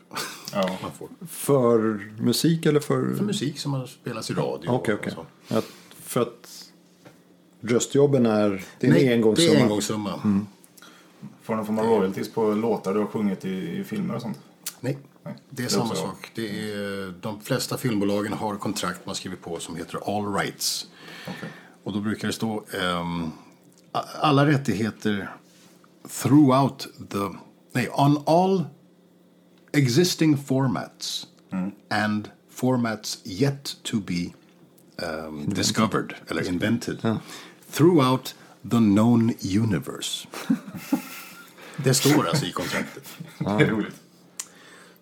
Ja. Man får. För musik eller för... För musik som har spelats i radio. Okej, och okej. så. Att- För att röstjobben är... Det är Nej, en engångssumma. Det är engångssumma. Får någon form av royalties på låtar du har sjungit i, i filmer och sånt? Nej. Det är Det är samma sak. Det är, de flesta filmbolagen har kontrakt man skriver på som heter All Rights. Okej. Och då brukar det stå a- alla rättigheter throughout the... Nej, on all existing formats and formats yet to be um, discovered eller invented throughout the known universe. det står alltså i kontraktet. Det är roligt.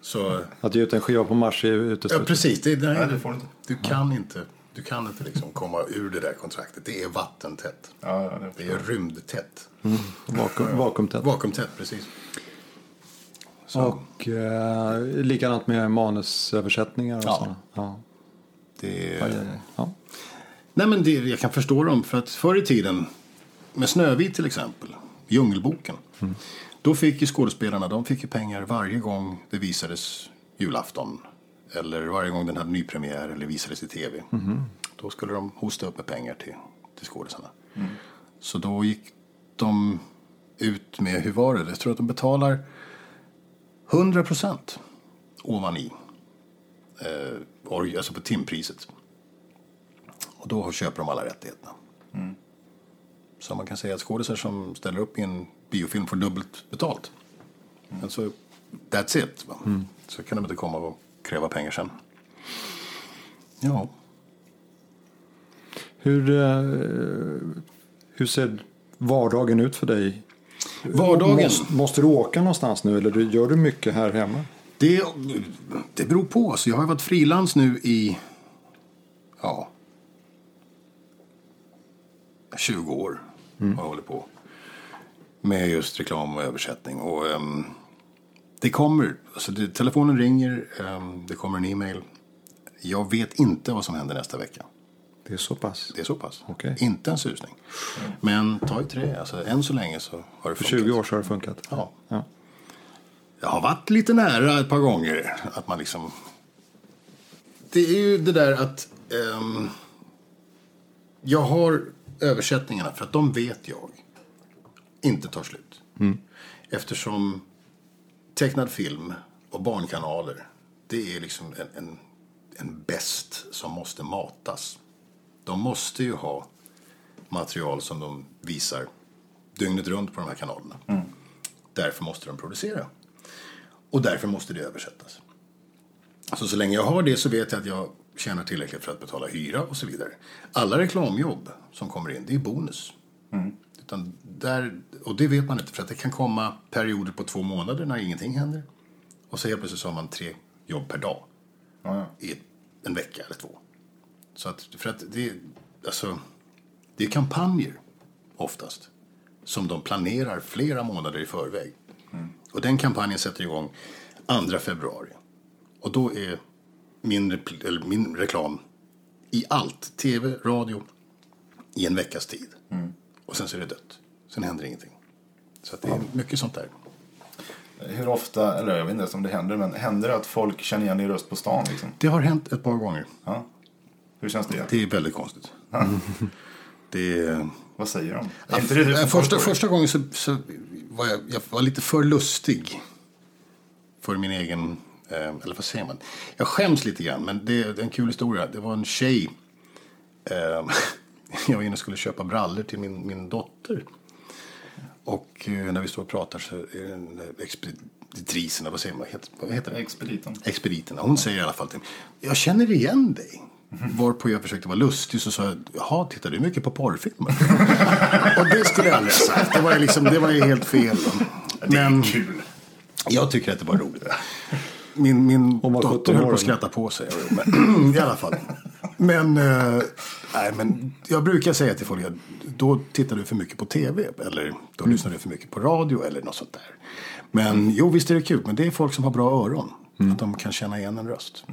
Så, Att ge ut en skiva på Mars är ja, uteslutet. precis. Det, nej, Nej, det får du inte. Du kan inte, du kan inte liksom komma ur det där kontraktet. Det är vattentätt. Ja, ja, det Det är rymdtätt. Vakuum, vakuumtätt. Vakuumtätt, precis. Så, Och eh, likadant med manusöversättningar och Ja. sådana. Ja. det Ja. är, Ja. nej, men det, jag kan förstå dem. För att förr i tiden, med Snövit till exempel, Djungelboken. Då fick ju skådespelarna de fick ju pengar varje gång det visades julafton. Eller varje gång den hade nypremiär eller visades i tv. Då skulle de hosta upp med pengar till, till skådisarna. Så då gick de ut med, hur var det? Jag tror att de betalar 100 procent ovan i. Eh, alltså på timpriset. Och då köper de alla rättigheterna. Så man kan säga att skådisar som ställer upp i en biofilm får dubbelt betalt. Alltså, that's it. Va? Så kan de inte komma och kräva pengar sen. Ja. Hur, eh, hur ser vardagen ut för dig? Vardagen? Måste, måste du åka någonstans nu eller gör du mycket här hemma? Det, det beror på. Alltså, jag har varit frilans nu i ja, 20 år. Har jag hållit på med just reklam och översättning. Och, ehm, det kommer, alltså det, telefonen ringer, ehm, det kommer en e-mail. Jag vet inte vad som händer nästa vecka. Det är så pass? Det är så pass. Okej. Inte en susning. Men ta i trä. Alltså, än så länge så har det För funkat. 20 år så har det funkat? Ja. Ja. Jag har varit lite nära ett par gånger. Att man liksom... Det är ju det där att... ehm, jag har översättningarna för att de vet jag inte tar slut. Eftersom tecknad film och barnkanaler det är liksom en, en, en bäst som måste matas. De måste ju ha material som de visar dygnet runt på de här kanalerna. Därför måste de producera. Och därför måste det översättas. Så så länge jag har det så vet jag att jag tjänar tillräckligt för att betala hyra och så vidare. Alla reklamjobb som kommer in, det är bonus. Utan där, och det vet man inte, för att det kan komma perioder på två månader när ingenting händer. Och så helt plötsligt så har man tre jobb per dag Ja, i en vecka eller två. Så att, för att det, alltså, det är kampanjer oftast som de planerar flera månader i förväg. Och den kampanjen sätter igång 2 februari. Och då är min, min reklam i allt, tv, radio, i en veckas tid. Och sen så är det dött. Sen händer ingenting. Så det är mycket sånt där. Hur ofta, eller jag vet inte om det händer, men händer det att folk känner igen din röst på stan? Liksom? Det har hänt ett par gånger. Ja. Hur känns det? Det är väldigt konstigt. Det är... Vad säger de? Är inte det Ja, första, det? första gången så, så var jag, jag var lite för lustig för min egen... Eh, eller vad säger man? Jag skäms lite grann, men det, det är en kul historia. Det var en tjej. Eh, jag var inne och skulle köpa brallor till min, min dotter. Och eh, när vi står och pratar så är det en eh, expeditrisen, eller vad säger man? Heter, vad heter det? Expediten. Expediten. Hon säger i alla fall till mig. Jag känner igen dig. Varpå jag försökte vara lustig så sa jag. Jaha, tittar du mycket på porrfilmer? och det skulle jag aldrig ha sagt. Det var ju, liksom, det var ju helt fel. Men Kul. jag tycker att det var roligt. Min, min dotter 17 höll på att skratta på sig. Men, I alla fall. Men, eh, nej, men jag brukar säga till folk att då tittar du för mycket på tv. Eller då lyssnar du för mycket på radio eller något sånt där. Men jo, visst är det kul. Men det är folk som har bra öron. Att de kan känna igen en röst.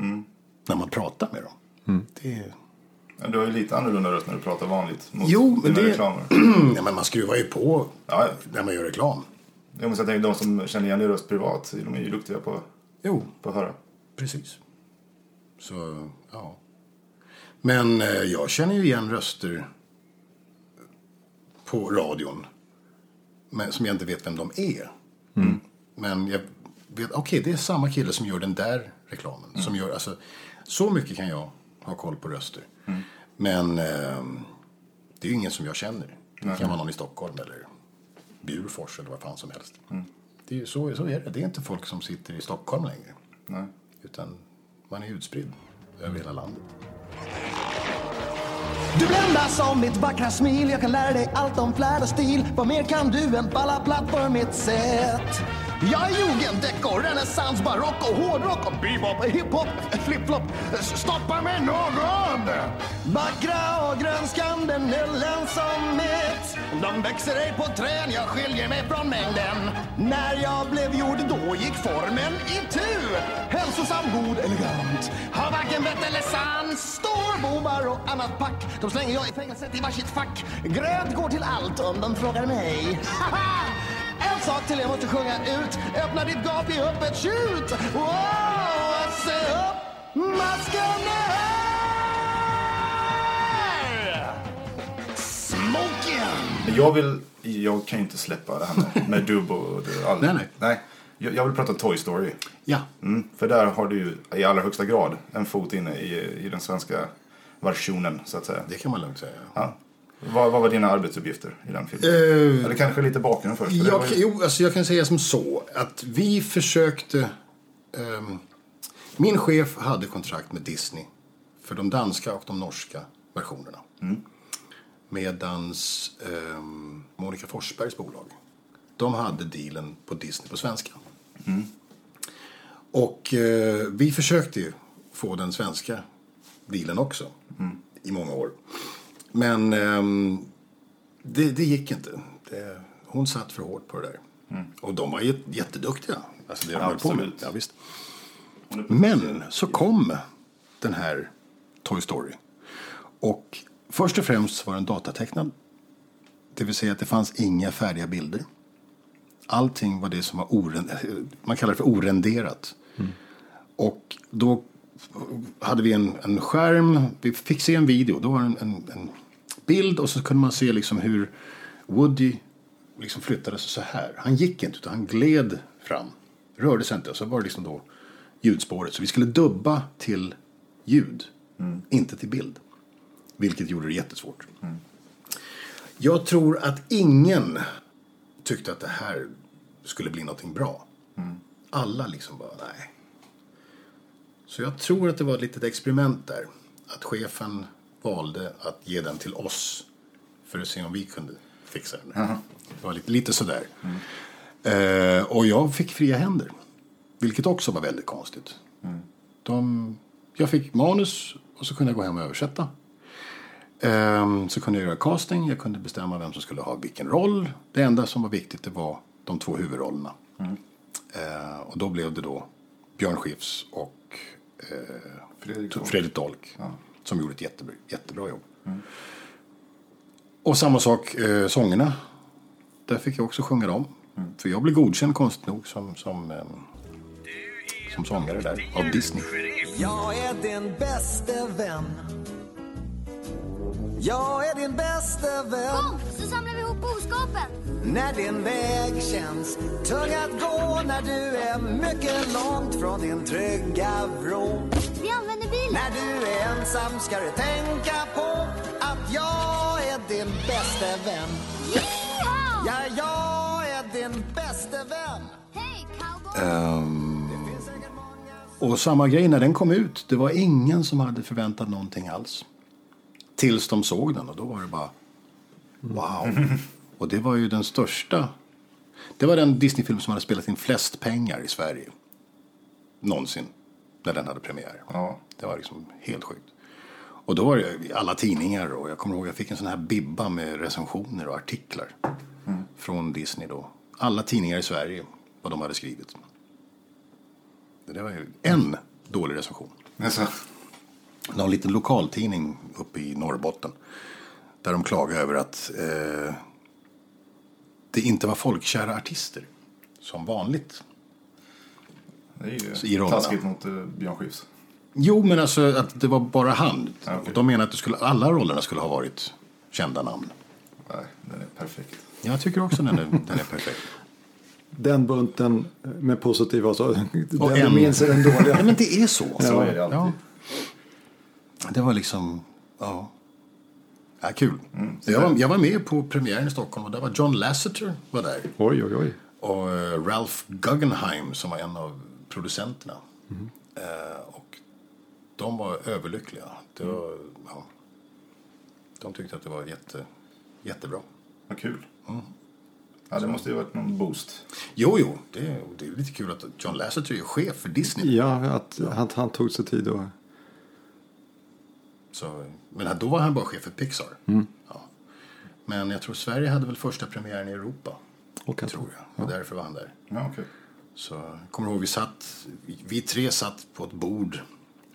När man pratar med dem. Det är... Du har ju lite annorlunda röst när du pratar vanligt mot Jo, men dina det... reklamer. ja, men man skruvar ju på Ja, ja. när man gör reklam. Jo, men så jag tänker, de som känner igen din röst privat, de är ju duktiga på, Jo, på att höra. Precis. Så, ja. Men eh, jag känner ju igen röster på radion. Men, som jag inte vet vem de är. Men jag vet, okej, det är samma kille som gör den där reklamen. Som gör, alltså, så mycket kan jag ha koll på röster. Men eh, det är ju ingen som jag känner. Det kan vara någon i Stockholm eller Bjurfors eller vad fan som helst. Det är ju så, så är det. Det är inte folk som sitter i Stockholm längre. Nej. Utan man är utspridd över hela landet. Du bländas av mitt vackra smil Jag kan lära dig allt om flärd och stil Vad mer kan du än falla platt för mitt sätt? Jag är jugenddecor, renässans, barock och hårdrock och bebop, hiphop, flipflop Stoppa mig någon! Vackra och grönskande mitt. De växer ej på trän, jag skiljer mig från mängden. När jag blev gjord då gick formen i tur. Hälsosam, god, elegant. Har varken vett eller sans. Storbovar och annat pack. De slänger jag i fängelset i varsitt fack. Gröt går till allt om de frågar mig. Haha! En sak till jag måste sjunga ut Öppna ditt gap i öppet tjut Wow, se upp Masken är Smoking Men jag vill, jag kan ju inte släppa det här med, med dubb och det- all, Nej, nej. nej. Jag, jag vill prata Toy Story. Ja, Mm, för där har du ju i allra högsta grad en fot inne i, i den svenska versionen, så att säga. det kan man lugnt säga. Ja. Vad, vad var dina arbetsuppgifter i den filmen? Eh, Eller kanske lite bakgrund först. för Jag, ju- jo, alltså jag kan säga som så att vi försökte... ehm, min chef hade kontrakt med Disney för de danska och de norska versionerna. Medans ehm, Monica Forsbergs bolag, de hade dealen på Disney på svenska. Och eh, vi försökte ju få den svenska dealen också i många år. Men ehm, det, det gick inte. Det, hon satt för hårt på det där. Och de var jät- jätteduktiga. Alltså det de höll på med. Ja, visst. Men så kom den här Toy Story. Och först och främst var den datatecknad. Det vill säga att det fanns inga färdiga bilder. Allting var det som var oren- man kallar det för orenderat. Och då hade vi en, en skärm, vi fick se en video, då var det en, en, en bild och så kunde man se liksom hur Woody liksom flyttade sig så här. Han gick inte utan han gled fram, rörde sig inte och så var det liksom då ljudspåret. Så vi skulle dubba till ljud, inte till bild. Vilket gjorde det jättesvårt. Jag tror att ingen tyckte att det här skulle bli någonting bra. Alla liksom bara, nej. Så jag tror att det var ett litet experiment där. Att chefen valde att ge den till oss för att se om vi kunde fixa den. där. Det var lite, lite sådär. Eh, och jag fick fria händer. Vilket också var väldigt konstigt. De, jag fick manus och så kunde jag gå hem och översätta. Ehm, så kunde jag göra casting, jag kunde bestämma vem som skulle ha vilken roll. Det enda som var viktigt det var de två huvudrollerna. Eh, och då blev det då Björn Skifs och eh, Fredrik Dolk. Fredrik Dolk. Som gjorde ett jättebra, jättebra jobb. Och samma sak, eh, sångerna. Där fick jag också sjunga dem. För jag blev godkänd konstigt nog som, som, eh, som sångare där av Disney. Jag är din bäste vän. Jag är din bäste vän. Kom så samlar vi ihop boskapen. När din väg känns tung att gå När du är mycket långt från din trygga vrå Vi använder bilen. När du är ensam ska du tänka på Att jag är din bäste vän Yeehaw! Ja, jag är din bäste vän Hej cowboy. Och samma grej när den kom ut. Det var ingen som hade förväntat någonting alls. Tills de såg den och då var det bara wow. Och det var ju den största. Det var den Disney-film som hade spelat in flest pengar i Sverige. Någonsin. När den hade premiär. Ja. Det var liksom helt sjukt. Och då var det i alla tidningar och jag kommer ihåg jag fick en sån här bibba med recensioner och artiklar. Från Disney då. Alla tidningar i Sverige, vad de hade skrivit. Det var ju en dålig recension. Alltså, Någon liten lokaltidning uppe i Norrbotten. Där de klagade över att eh, det inte var folkkära artister. Som vanligt. Det är ju i rollerna. taskigt mot uh, Björn Skifs. Jo, men alltså att det var bara han. Ja, okej. De menar att det skulle, alla rollerna skulle ha varit kända namn. Nej, den är perfekt. Jag tycker också den är, den är perfekt. Den bunten med positiva så. Den Och du en- minns är den Ja, dåliga. men det är så. Så är det alltid. Ja. Det var liksom, ja. Ja, kul. jag, var, jag var med på premiären i Stockholm och där var John Lasseter var där. Oj, oj, oj. Och eh, Ralph Guggenheim som var en av producenterna. Eh, och de var överlyckliga. Det var, ja, de tyckte att det var jätte, jättebra. Vad kul. Mm. Ja, det måste ju varit någon boost. Jo, jo, det, det är lite kul att John Lasseter är chef för Disney. Ja, att han, han tog sig tid och... Så, men då var han bara chef för Pixar. Ja. Men jag tror Sverige hade väl första premiären i Europa. och Tror jag. Och därför var han där. Ja, okej. Så jag kommer ihåg vi satt, vi, tre satt på ett bord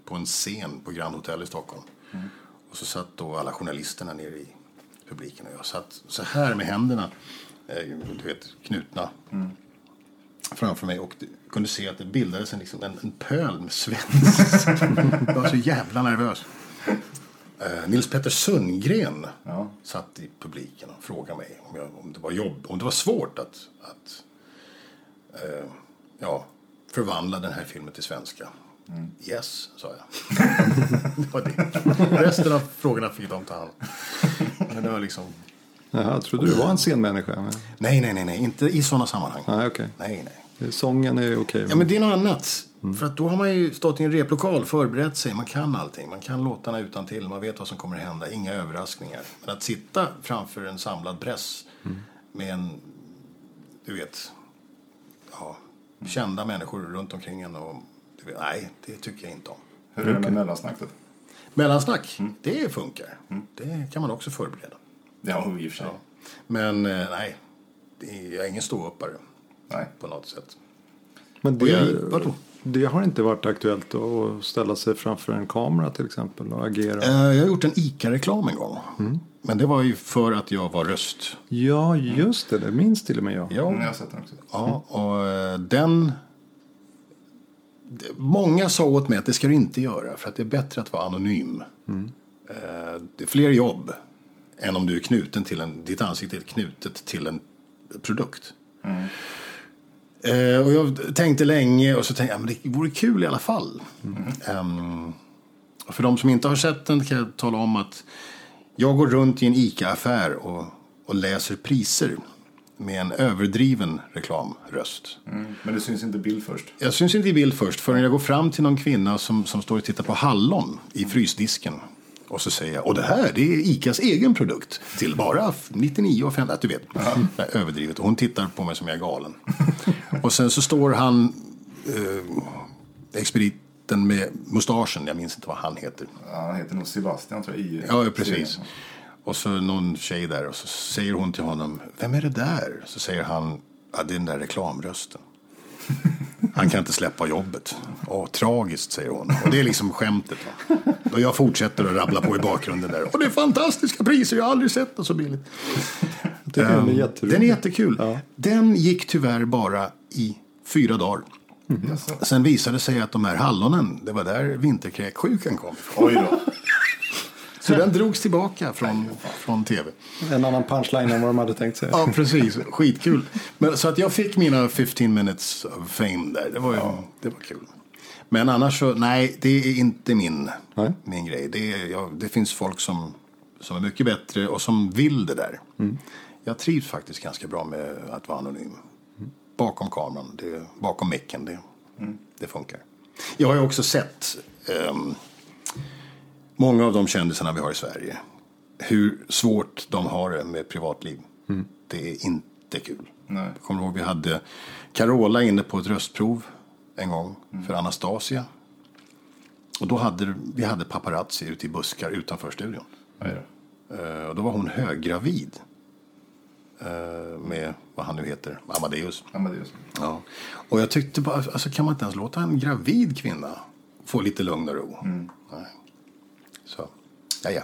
på en scen på Grand Hotel i Stockholm. Och så satt då alla journalisterna nere i publiken och jag satt så här med händerna, eh, du vet, knutna framför mig och kunde se att det bildades en, liksom, en, en pöl med svett. jag var så jävla nervös. Eh, Nils Petter Sundgren Ja. satt i publiken och frågade mig om, jag, om det var jobb, om det var svårt att, att eh, ja, förvandla den här filmen till svenska. Yes, sa jag. det var det. Resten av frågorna fick de ta hand om. Men det var liksom, Jaha, jag trodde du var en scenmänniska. Men... nej, nej, nej, nej, inte i sådana sammanhang. Nej, okej. Nej, nej. Sången är okej. Ja, men det är något annat. För att då har man ju stått i en replokal, förberett sig, man kan allting. Man kan låtarna utan till, man vet vad som kommer att hända, inga överraskningar. Men att sitta framför en samlad press med en, du vet, ja, kända människor runt omkring en och, nej, det tycker jag inte om. Hur är det med mellansnack då? Mellansnack, det funkar. Det kan man också förbereda. Ja, i och för sig. Ja. Men eh, nej, det är, jag är ingen ståuppare Nej. på något sätt. Men Och jag- det, det har inte varit aktuellt att ställa sig framför en kamera till exempel och agera. Eh, Jag har gjort en ICA-reklam en gång. Men det var ju för att jag var röst. Ja, just det. Det minns till och med jag. Ja, Mm, jag har sett den också. ja och eh, den... Många sa åt mig att det ska du inte göra för att det är bättre att vara anonym. Eh, Det är fler jobb än om du är knuten till en, ditt ansikte är knutet till en produkt. Eh, och jag tänkte länge och så tänkte jag men det vore kul i alla fall. Ehm, och för de som inte har sett den kan jag tala om att jag går runt i en ICA-affär och, och läser priser med en överdriven reklamröst. Mm. Men det syns inte bild först. Jag syns inte i bild först förrän jag går fram till någon kvinna som, som står och tittar på hallon i frysdisken. Och så säger jag, och det här det är ICAs egen produkt till bara 99 och 50, du vet. Är överdrivet. Och hon tittar på mig som jag är galen. och sen så står han, eh, expediten med mustaschen, jag minns inte vad han heter. Ja, han heter nog Sebastian tror jag. I Ja, precis. Och så någon tjej där och så säger hon till honom, vem är det där? Så säger han, ja, det är den där reklamrösten. Han kan inte släppa jobbet. Åh, tragiskt, säger hon. Och det är liksom skämtet. Va? Och jag fortsätter att rabbla på i bakgrunden där. Och det är fantastiska priser, jag har aldrig sett något så billigt. den är jätterolig. Den är jättekul. Ja. Den gick tyvärr bara i fyra dagar. Jaså. Sen visade det sig att de här hallonen, det var där vinterkräksjukan kom. Oj då. Så den drogs tillbaka från, från tv. En annan punchline än vad de hade tänkt sig. Ja, precis. Skitkul. Men, så att jag fick mina 15 minutes of fame där. Det var, ju, det var kul. Men annars så, nej, det är inte min, Nej. min grej. Det, är, ja, det finns folk som, som är mycket bättre och som vill det där. Jag trivs faktiskt ganska bra med att vara anonym. Bakom kameran, det, bakom micken, det, det funkar. Jag har ju också sett ehm, många av de kändisarna vi har i Sverige. Hur svårt de har det med privatliv. Det är inte kul. Nej. Jag kommer ihåg vi hade Carola inne på ett röstprov en gång för Anastasia. Och då hade vi hade paparazzi ute i buskar utanför studion. Då. Eh, och då var hon höggravid. Eh, med vad han nu heter, Amadeus. Amadeus. Ja. Och jag tyckte bara, alltså kan man inte ens låta en gravid kvinna få lite lugn och ro? Nej. Så, ja, ja.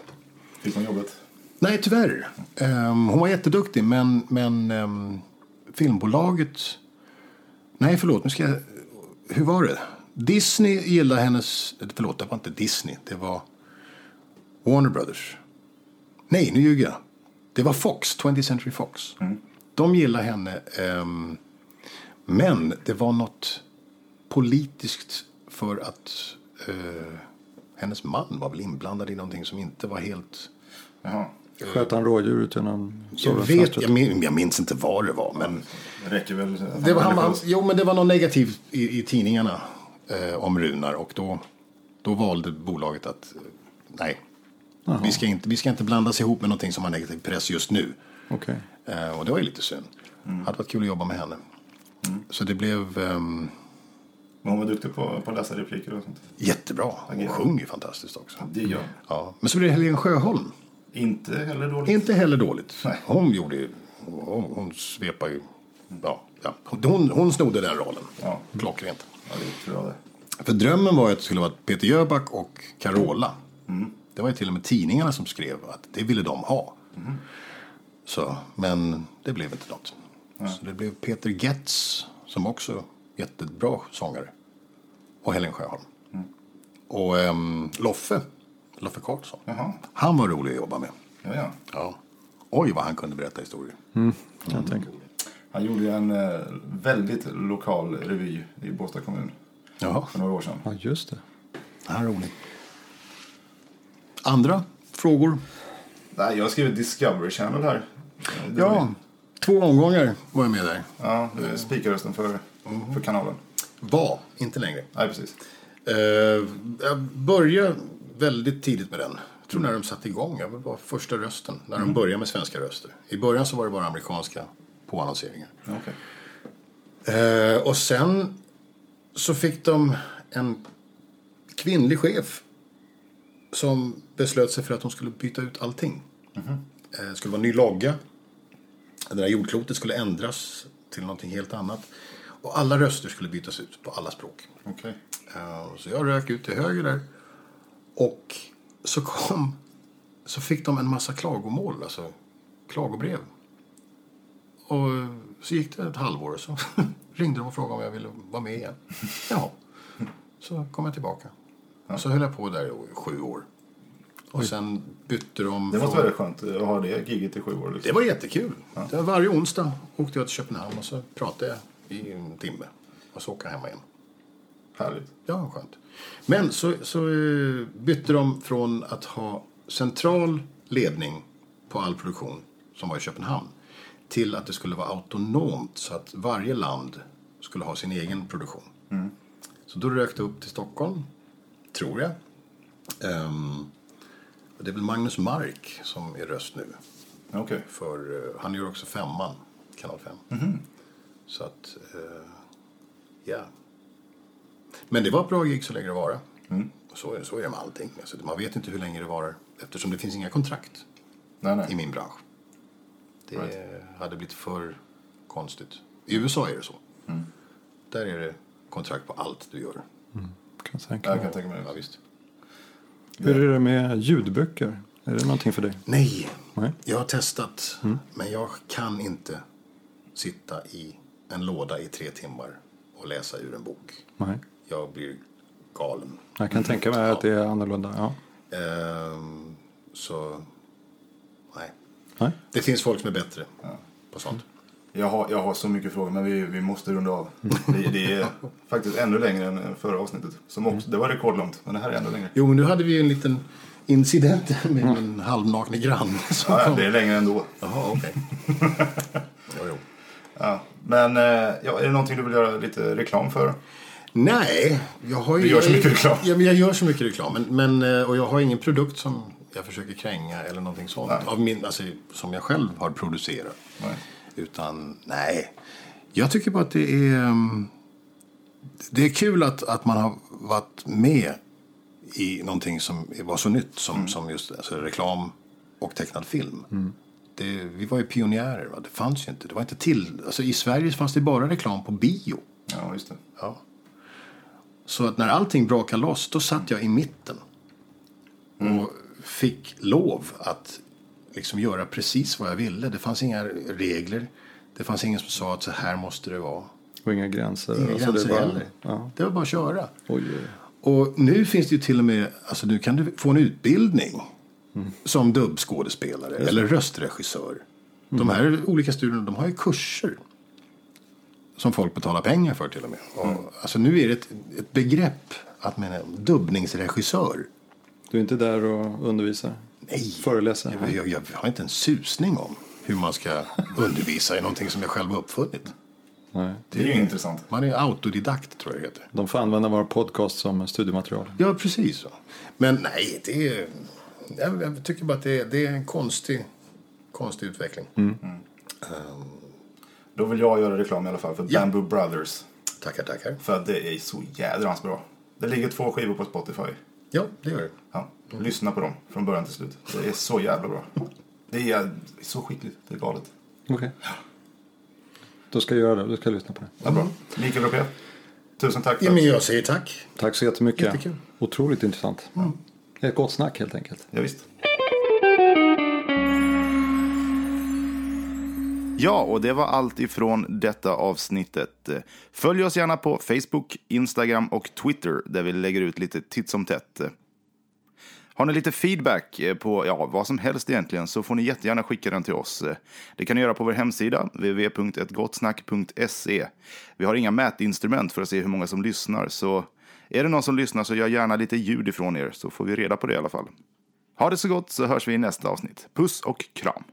Fick hon jobbet? Nej, tyvärr. Ehm, hon var jätteduktig, men, men ehm, filmbolaget... Nej, förlåt. Nu ska jag... Hur var det? Disney gillade hennes... Förlåt, det var inte Disney. Det var Warner Brothers. Nej, nu ljuger jag. Det var Fox, 20th Century Fox. De gillade henne. ehm, men det var något politiskt för att eh, hennes man var väl inblandad i någonting som inte var helt... Jaha. Sköt han rådjur ut genom Jag, vet, jag, min, jag minns inte vad det var, men... Det räcker väl. Det var, han, han, jo, men det var något negativt i, i tidningarna eh, om Runar och då, då valde bolaget att eh, vi ska, inte, vi ska inte blandas ihop med någonting som har negativ press just nu. Okej. Eh, och det var ju lite synd. Mm. hade varit kul att jobba med henne. Så det blev ehm, Men hon var duktig på, på att läsa repliker och sånt. jättebra. Hon sjunger fantastiskt också. Det gör Ja. Men så blev det Helene Sjöholm. Inte heller dåligt. Inte heller dåligt. Nej. Hon gjorde ju, hon, hon svepar ju, ja, ja. Hon, hon snodde den rollen. Ja. Klockrent. Ja, det tror jag det. För drömmen var att det skulle vara Peter Jöback och Carola. Det var ju till och med tidningarna som skrev att det ville de ha. Så, men det blev inte något. Så det blev Peter Getz som också jättebra sångare. Och Helen Sjöholm. Och ehm, Loffe, Loffe Karlsson. Han var rolig att jobba med. Ja, ja. Ja. Oj vad han kunde berätta historier. Kan jag. Han gjorde ju en eh, väldigt lokal revy i Båstad kommun Jaha, för några år sedan. Ja, just det. han är rolig. Andra frågor? Nej, jag har skrivit Discovery Channel här. Det Ja, två omgångar var jag med där. Ja, det är spikarrösten för, för kanalen. Var, inte längre. Nej, precis. Eh, jag började väldigt tidigt med den. Jag tror när de satte igång, jag var första rösten. När de började med svenska röster. I början så var det bara amerikanska påannonseringar. Ja, Okej. Eh, och sen så fick de en kvinnlig chef som beslöt sig för att de skulle byta ut allting. Eh, Det skulle vara ny logga. Det där jordklotet skulle ändras till någonting helt annat. Och alla röster skulle bytas ut på alla språk. Okej. Eh, Så jag rök ut till höger där. Och så kom, så fick de en massa klagomål, alltså klagobrev. Och så gick det ett halvår och så ringde de och frågade om jag ville vara med igen. Ja, så kom jag tillbaka. Och så höll jag på där i sju år. Och sen bytte de... Det måste vara skönt att ha det giget i sju år. Liksom. det var jättekul. Det var varje onsdag åkte jag till Köpenhamn och så pratade jag i en timme. Och så åka hem igen. Härligt. Ja, skönt. Men så, så eh, bytte de från att ha central ledning på all produktion som var i Köpenhamn till att det skulle vara autonomt så att varje land skulle ha sin egen produktion. Så då rök det upp till Stockholm, tror jag. Ehm, Det är väl Magnus Mark som är röst nu. Okej. För eh, han gör också femman, kanal 5. Mhm. Så att, eh, ja. Men det var ett bra gig så länge det varar. Mm. Så, är- så är det med allting. Alltså, man vet inte hur länge det varar eftersom det finns inga kontrakt Nej, i nej. min bransch. Det Right. hade blivit för konstigt. I USA är det så. Mm. Där är det kontrakt på allt du gör. Kan jag tänka Jag mig. kan tänka mig Ja, det. visst. Hur är det med ljudböcker? Är det någonting för dig? Nej, Nej. jag har testat. Men jag kan inte sitta i en låda i tre timmar och läsa ur en bok. Nej. Jag blir galen. Jag kan tänka mig att det är annorlunda. Ja. Ehm, så, nej. Nej. Det finns folk som är bättre på sånt. Jag har, jag har så mycket frågor, men vi, vi måste runda av. Det, det är faktiskt ännu längre än förra avsnittet. Som också, det var rekordlångt, men det här är ännu längre. Jo, men nu hade vi ju en liten incident med en halvnakne granne. som Ja, kom. det är längre ändå. Jaha, okej. jo, jo. Ja. Men eh, ja, är det någonting du vill göra lite reklam för? Nej, jag har ju... Du gör så mycket reklam. Ja, men jag gör så mycket reklam. Men, men, eh, och jag har ingen produkt som jag försöker kränga eller någonting sånt. Nej. Av min, alltså, som jag själv har producerat. Nej. Utan, nej. Jag tycker bara att det är... mm, Det är kul att, att man har varit med i någonting som var så nytt som, som just alltså, reklam och tecknad film. Det, vi var ju pionjärer. Va? Det fanns ju inte. Det var inte till. Alltså, I Sverige fanns det bara reklam på bio. Ja, just det. Ja. Så att när allting brakade loss, då satt jag i mitten. Och fick lov att liksom göra precis vad jag ville. Det fanns inga regler. Det fanns ingen som sa att så här måste det vara. Och inga gränser. Inga Alltså, gränser det heller. Ja. Det var bara att köra. Oj. Och nu finns det ju till och med, alltså nu kan du få en utbildning som dubbskådespelare eller röstregissör. De här olika studierna, de har ju kurser. Som folk betalar pengar för till och med. Och, alltså nu är det ett, ett begrepp att man är dubbningsregissör. Du är inte där och undervisar? Nej, Föreläser? jag, jag, har inte en susning om hur man ska undervisa i någonting som jag själv har uppfunnit. Nej. Det är ju intressant. Man är autodidakt tror jag det heter. De får använda vår podcast som studiematerial. Ja, precis så. Men nej, det är... Jag, jag tycker bara att det är, det är en konstig, konstig utveckling. Då vill jag göra reklam i alla fall för Ja. Bamboo Brothers. Tackar, tackar. För att det är så jädrans bra. Det ligger två skivor på Spotify. Ja, det gör det. Ja, lyssna på dem från början till slut. Det är så jävla bra. Det är så skickligt. Det är galet. Okej. Då ska jag göra det. Då ska jag lyssna på det. Ja, bra. Mikael Roquet, tusen tack för Ja, men jag säger tack. Tack så jättemycket. Jättekul. Otroligt intressant. Ett gott snack helt enkelt. Ja, visst. Ja, och det var allt ifrån detta avsnittet. Följ oss gärna på Facebook, Instagram och Twitter där vi lägger ut lite titt som tätt. Har ni lite feedback eh, på ja, vad som helst egentligen så får ni jättegärna skicka den till oss. Det kan ni göra på vår hemsida, www.ettgottsnack.se. Vi har inga mätinstrument för att se hur många som lyssnar, så är det någon som lyssnar så gör gärna lite ljud ifrån er så får vi reda på det i alla fall. Ha det så gott så hörs vi i nästa avsnitt. Puss och kram!